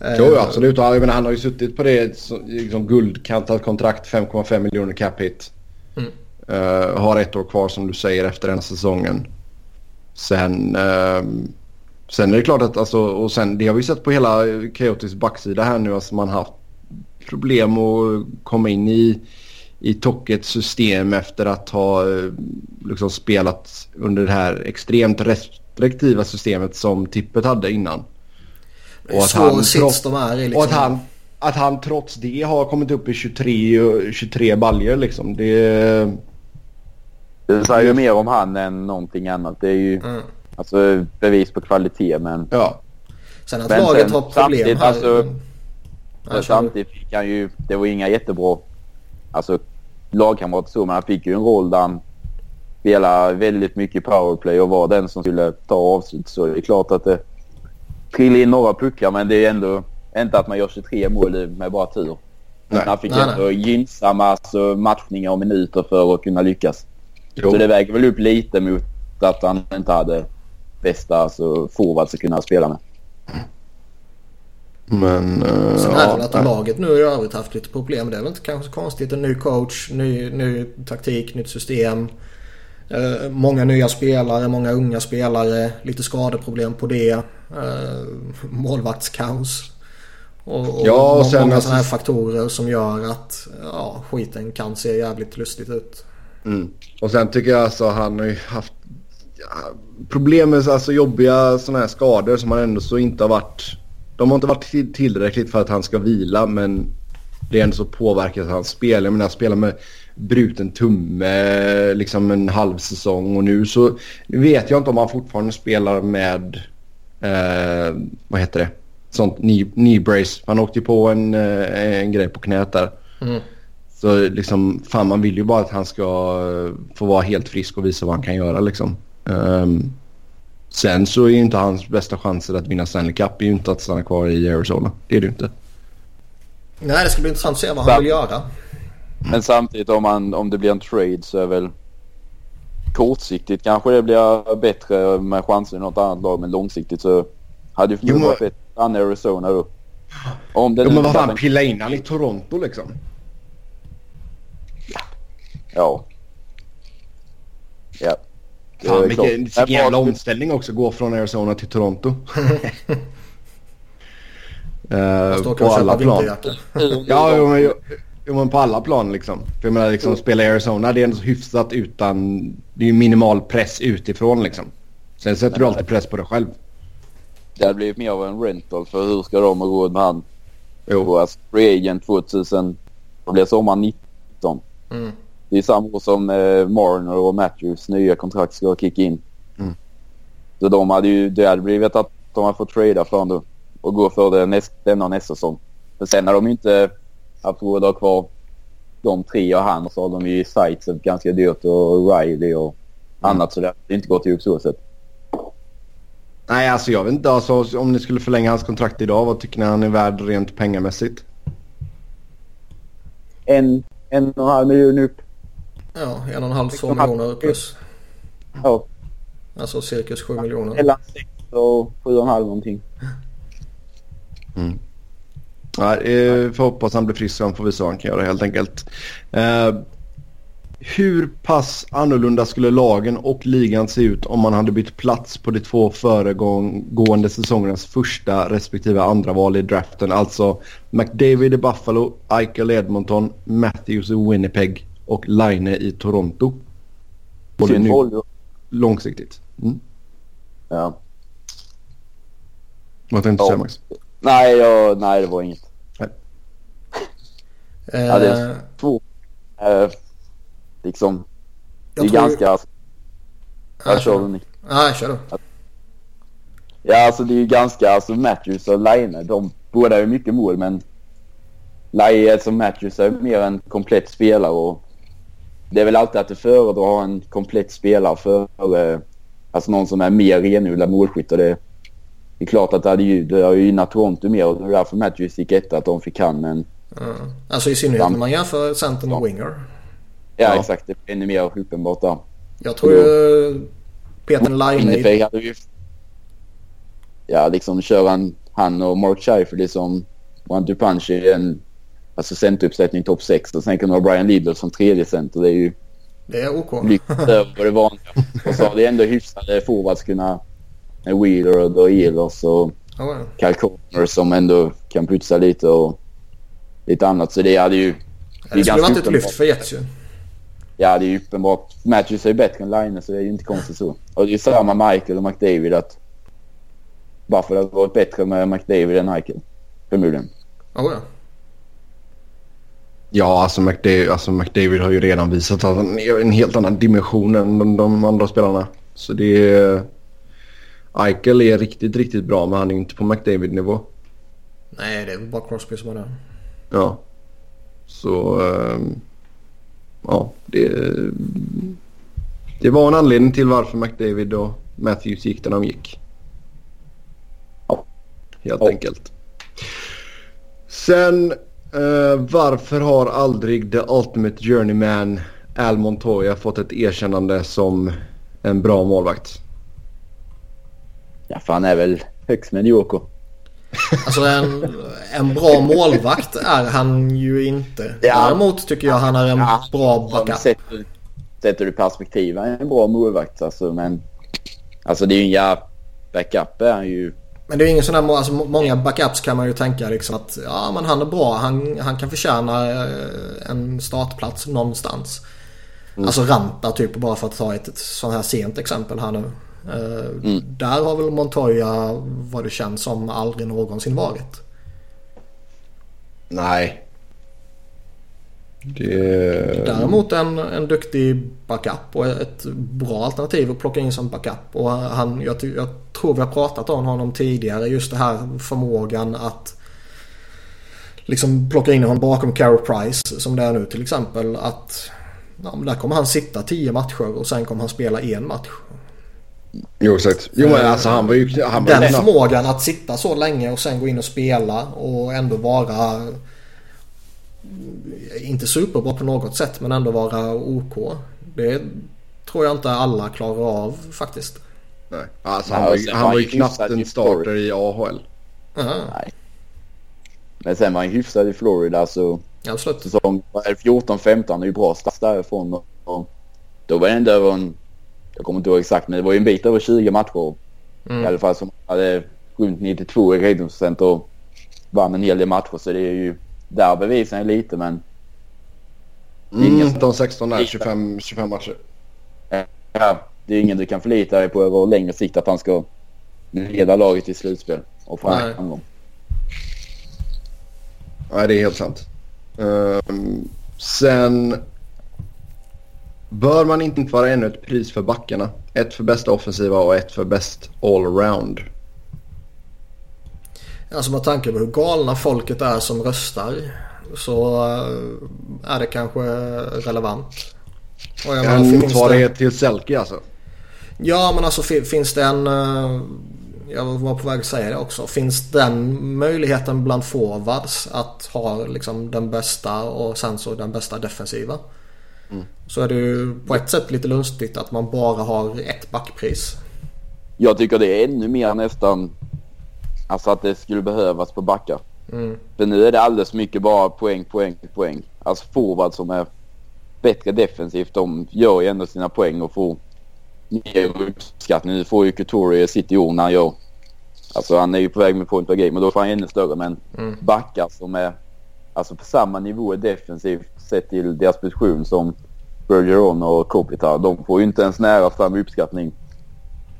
Eh, Jo, absolut. Jag menar, han har ju suttit på det liksom, guldkantat kontrakt, 5,5 miljoner cap hit. Mm. Eh, har ett år kvar som du säger efter den säsongen. Sen, ehm, sen är det klart att, alltså, och sen det har vi sett på hela Coyotes backsida här nu. Alltså man har haft problem att komma in i, i Tockets system efter att ha eh, liksom spelat under det här extremt restriktiva systemet som Tippet hade innan. och att han trots- de är. Liksom. Och att han, att han trots det har kommit upp i 23, och- 23 baljor liksom. Det, Det säger ju mer om han än någonting annat. Det är ju Mm. alltså bevis på kvalitet men ja. Sen att Men laget har problem samtidigt, här. alltså, Ja, kör du. samtidigt fick han ju, det var inga jättebra alltså, lagkamrater så, men han fick ju en roll där han spelade väldigt mycket powerplay och var den som skulle ta avslut. Så det är klart att det trillade in några puckar men det är ändå inte att man gör 23 mål med bara tur. Nej. han fick Nej, ändå gynnsamma alltså, matchningar och minuter för att kunna lyckas. Jo. Så det väger väl upp lite mot att han inte hade bästa alltså, forwards att kunna spela med. Men... Uh, Sen är det väl att nej. laget nu i övrigt haft lite problem. Det är väl inte kanske så konstigt. En ny coach, ny, ny taktik, nytt system. Eh, många nya spelare, många unga spelare. Lite skadeproblem på det. Eh, målvaktskaos. Och, och Ja, och många alltså- sådana här faktorer som gör att ja, skiten kan se jävligt lustigt ut. Mm. Och sen tycker jag alltså han har ju haft problem med alltså, jobbiga sådana här skador som han ändå så inte har varit... De har inte varit tillräckligt för att han ska vila men det är ändå så påverkat hans spel. Jag menar spela med bruten tumme liksom en halv säsong och nu så nu vet jag inte om han fortfarande spelar med eh, vad heter det? Sånt knee, knee brace. Han åkte ju på en, eh, en grej på knät där. Mm. Så liksom, fan man vill ju bara att han ska eh, få vara helt frisk och visa vad han kan göra liksom. Ehm, sen så är ju inte hans bästa chanser att vinna Stanley Cup är ju inte att stanna kvar i Arizona. Det är det ju inte. Nej, det ska bli intressant att se vad han vill göra. Men samtidigt om, man, om det blir en trade så är väl kortsiktigt kanske det blir bättre med chanser i något annat lag. Men långsiktigt så hade ju förmodligen varit bättre än Arizona då. Om det Jo men vad fan, en- pilla in han i Toronto liksom. Ja. Ja. Det Fan är vilken, jävla omställning också. Gå från Arizona till Toronto. Uh, på alla plan. Ja, jo, men, jo, jo, men på alla plan liksom. För jag menar liksom spela i Arizona det är ändå så hyfsat utan... Det är ju minimal press utifrån liksom. Sen sätter du alltid press på dig själv. Det hade blivit mer av en rental för hur ska de ha råd med han? Jo. Och alltså, free agent 2000. Det blir sommar 19. Mm. Det är samma år som eh, Marner och Matthews nya kontrakt ska kicka in. Mm. Så de hade ju, det hade blivit att de har fått trada för honom och gå för det näst, denna nästa säsong. För sen har de inte haft råd att ha kvar de tre och han och så har de ju Sites ganska dyrt och Riley och mm. annat så det har inte gått ihop så sätt. Nej, alltså jag vet inte. Alltså, om ni skulle förlänga hans kontrakt idag, vad tycker ni han är värd rent pengamässigt? En, en och en halv miljon upp. Ja, en och en halv, två miljoner plus. Ja. Alltså cirkus sju miljoner. Mellan sex och sju och en halv någonting. Mm. Ja, eh, får hoppas han blir frisk så han får visa vad han kan göra helt enkelt. Uh, hur pass annorlunda skulle lagen och ligan se ut om man hade bytt plats på de två föregående säsongernas första respektive andra val i draften? Alltså McDavid i Buffalo, Eichel i Edmonton, Matthews i Winnipeg och Line i Toronto. Både nu långsiktigt. Mm. Ja. Vad tänkte du säga Max? Nej, jag, nej, det var inget. Nej. Ja, det är eh. två. Uh, liksom. det är tror... ganska... Jag kör du Nej, kör du. Ja, alltså det är ju ganska... Alltså Matthews och Line, de båda är mycket mål men... Line, alltså Matthews är mer en komplett spelare och... Det är väl alltid att du föredrar en komplett spelare för... Alltså någon som är mer renodlad målskytt och det... Det är klart att det hade ju, det har ju gynnat Toronto mer och det var därför Matthews gick etta att de fick han men... Mm. Alltså i synnerhet när man jämför center med ja. winger. Ja, ja, exakt. Det är ännu mer uppenbart där. Jag tror ju Peter Line... hade ju... Ja, liksom kör han, han och Mark Scheifele liksom one to punch i en alltså centeruppsättning topp 6 och sen kan du ha Brian Lidl som tredje center. Det är ju... Det är OK. Lyft över det vanliga. Och så har det ändå hyfsade forwards kunna... Med Wheeler och Ehlers och oh, ja. Som ändå kan putsa lite och lite annat. Så det hade ju... Det, det skulle varit ett lyft för Jets ju. Ja, det är ju uppenbart. Matthews är ju bättre än Line så det är ju inte konstigt så. Och det är ju samma med Michael och McDavid att... Varför det hade varit bättre med McDavid än Michael. Förmodligen. Oh, ja. Ja, alltså McDavid, alltså McDavid har ju redan visat att han är en helt annan dimension än de, de andra spelarna. Så det är... Eichel är riktigt, riktigt bra men han är inte på McDavid-nivå. Nej, det är bara Crosby som är där. Ja. Så... Um ja, det, det var en anledning till varför McDavid och Matthews gick där de gick. Ja. Helt ja. enkelt. Sen uh, varför har aldrig The Ultimate Journeyman Al Montoya fått ett erkännande som en bra målvakt? Ja, för han är väl högst medioker. Alltså en, en bra målvakt är han ju inte. Ja. Däremot tycker jag han är en ja, bra backup. Sätter, sätter du perspektiv, han är en bra målvakt alltså. Men alltså det är ju inga backup är han ju. Men det är ingen sån där, alltså många backups kan man ju tänka liksom att ja men han är bra, han, han kan förtjäna eh, en startplats någonstans. Mm. Alltså Ranta typ bara för att ta ett, ett sånt här sent exempel här nu. Eh, mm. Där har väl Montoya vad det känns som aldrig någonsin varit. Nej. Det... Däremot en, en duktig backup och ett bra alternativ att plocka in som backup. Och han, jag, jag tror vi har pratat om honom tidigare. Just det här förmågan att liksom plocka in honom bakom Carey Price som det är nu till exempel. Att ja, där kommer han sitta tio matcher och sen kommer han spela en match. Jo exakt. Jo men alltså han var ju... Han var Den förmågan att sitta så länge och sen gå in och spela och ändå vara... Inte superbra på något sätt men ändå vara OK. Det tror jag inte alla klarar av faktiskt. Nej, alltså han, var, ju, han var ju knappt en starter i AHL. Nej. Men sen var han hyfsad i Florida så... Absolut. Säsong 14-15 är ju bra stats därifrån. Och då var det ändå en jag kommer inte ihåg exakt men det var ju en bit över 20 matcher. Mm. I alla fall som hade runt 92 i räddningsprocent och vann en hel del matcher så det är ju där bevisar han lite men... Mm, 15-16 där, 25, 25 matcher. Ja, det är ingen du kan förlita dig på över längre sikt att han ska leda laget i slutspel och få framgång. Nej, det är helt sant. Um, sen Bör man inte vara ännu ett pris för backarna? Ett för bästa offensiva och ett för bäst allround. Alltså med tanke på hur galna folket är som röstar så eh, är det kanske relevant. Och jag en motsvarighet till Selke alltså? Ja men alltså finns det en... Eh, jag var på väg att säga det också. Finns den möjligheten bland forwards att ha liksom den bästa och sen så den bästa defensiva. Mm. Så är det ju på ett sätt lite lustigt att man bara har ett backpris. Jag tycker det är ännu mer nästan alltså att det skulle behövas på backar. Mm. För nu är det alldeles mycket bara poäng, poäng, poäng. Alltså forwards som är bättre defensivt de gör ju ändå sina poäng och får mer uppskattning. Nu får ju Couture sitt i när han gör Alltså han är ju på väg med point per game och då får han ännu större. Men mm. backar som är alltså på samma nivå defensivt sett till deras position som Bergeron och Kopitar. De får ju inte ens nära samma uppskattning.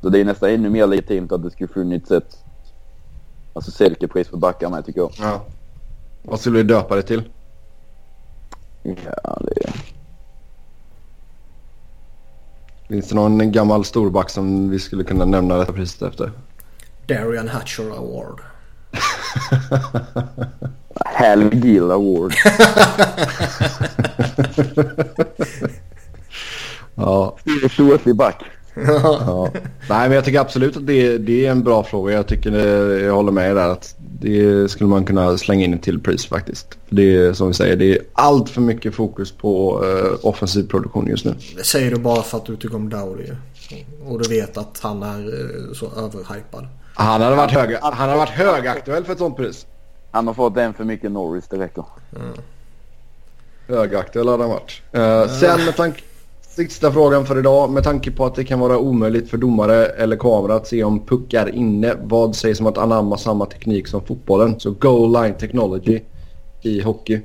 Så det är nästan ännu mer legitimt att det skulle funnits ett alltså Selke-pris för backar med tycker jag. Ja. Vad skulle du döpa det till? Ja, det... Finns det någon gammal storback som vi skulle kunna nämna detta priset efter? Darian Hatcher Award. Hal Gill Award. ja. Ståtlig back. Ja. Nej men jag tycker absolut att det, det är en bra fråga. Jag tycker det, jag håller med där att det skulle man kunna slänga in ett till pris faktiskt. Det är som vi säger, det är allt för mycket fokus på uh, offensiv produktion just nu. Det säger du bara för att du tycker om Dowdy. Och du vet att han är uh, så överhypad. Han hade varit, hög, han hade varit högaktuell för ett sånt pris. Han har fått en för mycket Norris, det räcker. Mm. Högaktuell hade han varit. Uh, sen med tanke... Sista frågan för idag. Med tanke på att det kan vara omöjligt för domare eller kamera att se om puck är inne. Vad sägs om att anamma samma teknik som fotbollen? Så goal line technology i hockey.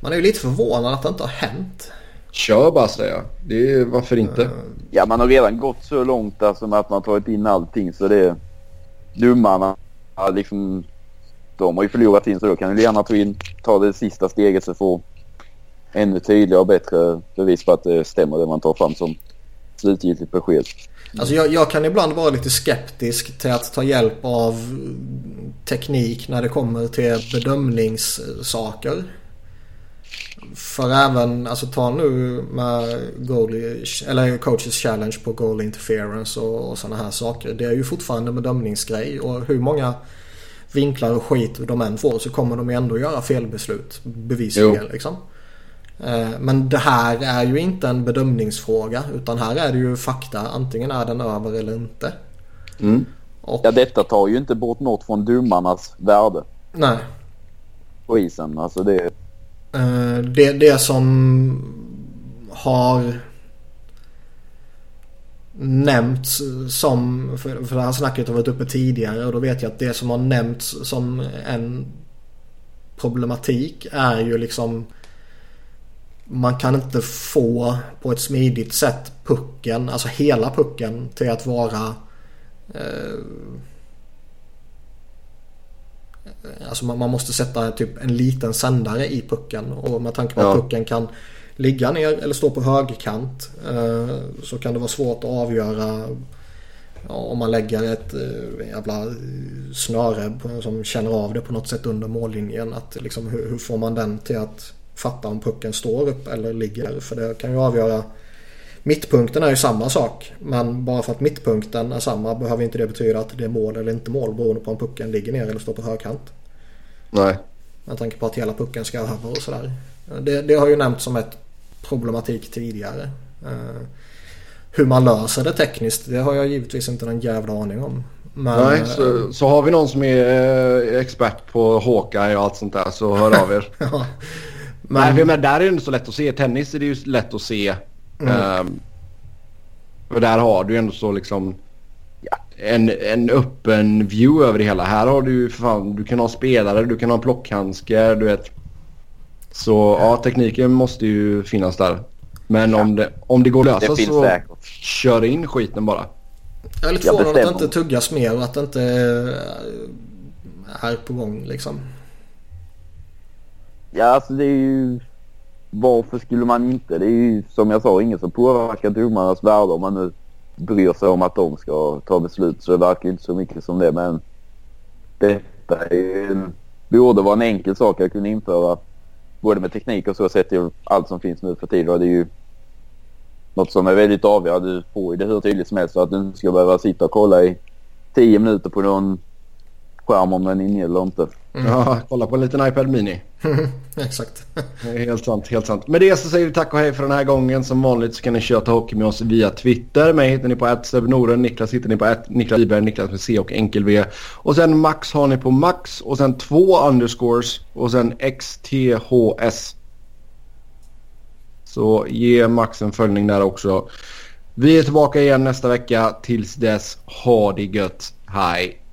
Man är ju lite förvånad att det inte har hänt. Kör bara säger jag. Det är, varför inte? Eh, ja, man har redan gått så långt alltså med att man tagit in allting så det är domarna liksom. De har ju förlorat in så då kan du gärna ta in, ta det sista steget så få ännu tydligare och bättre bevis på att det stämmer det man tar fram som slutgiltigt besked. Alltså jag, jag, kan ibland vara lite skeptisk till att ta hjälp av teknik när det kommer till bedömningssaker. För även, alltså ta nu med goalie, eller coaches challenge på goal interference och, och sådana här saker. Det är ju fortfarande en bedömningsgrej och hur många vinklar och skit de än får så kommer de ändå göra felbeslut bevisligen liksom. Eh, men det här är ju inte en bedömningsfråga utan här är det ju fakta. Antingen är den över eller inte. Mm. Och... Ja detta tar ju inte bort något från domarnas värde. Nej. På isen. Alltså det... Eh, det, det som har nämnts som, för, för det här snacket har varit uppe tidigare och då vet jag att det som har nämnts som en problematik är ju liksom man kan inte få på ett smidigt sätt pucken, alltså hela pucken till att vara eh, Alltså man, man, måste sätta typ en liten sändare i pucken och med tanke på ja. att pucken kan ligga ner eller stå på högkant eh, så kan det vara svårt att avgöra ja, om man lägger ett eh, jävla snöre på, som känner av det på något sätt under mållinjen. Att liksom, hur, hur får man den till att fatta om pucken står upp eller ligger. För det kan ju avgöra Mittpunkten är ju samma sak. Men bara för att mittpunkten är samma behöver inte det betyda att det är mål eller inte mål beroende på om pucken ligger ner eller står på högkant. Nej. Med tanke på att hela pucken ska över och sådär. Det, det har ju nämnts som ett problematik tidigare. Uh, hur man löser det tekniskt det har jag givetvis inte någon jävla aning om. Men, Nej, så, så har vi någon som är eh, expert på Hawkeye och allt sånt där så hör av er. ja. Men, Nej, men där är det inte så lätt att se. Tennis är det ju lätt att se. Mm. Um, för där har du ändå så liksom ja, en, en öppen view över det hela. Här har du ju för fan, du kan ha spelare, du kan ha plockhandskar, du vet. Så ja, tekniken måste ju finnas där. Men ja. om, det, om det går att lösa så säkert. kör in skiten bara. Jag är lite förvånad att det inte tuggas mer och att det inte är på gång liksom. Ja, alltså det är ju... Varför skulle man inte? Det är ju som jag sa, ingen som påverkar domarnas värde om man nu bryr sig om att de ska ta beslut. Så det verkar inte så mycket som det. Men detta är, borde vara en enkel sak att kunna införa. Både med teknik och så sett till allt som finns nu för tiden. Det är ju något som är väldigt avgörande. Du får ju det hur tydligt som helst så att du inte ska behöva sitta och kolla i tio minuter på någon skärm om den är inne eller inte. Mm. Ja, kolla på en liten iPad Mini. Exakt. Eh, helt sant, helt sant. Med det så säger vi tack och hej för den här gången. Som vanligt så kan ni köta hockey med oss via Twitter. Mig hittar ni på @sebnoren, Niklas hittar ni på Niklas Iberg, Niklas med C och enkel V. Och sen Max har ni på Max och sen två underscores och sen XTHS. Så ge Max en följning där också. Vi är tillbaka igen nästa vecka. Tills dess, ha det gött. Hej!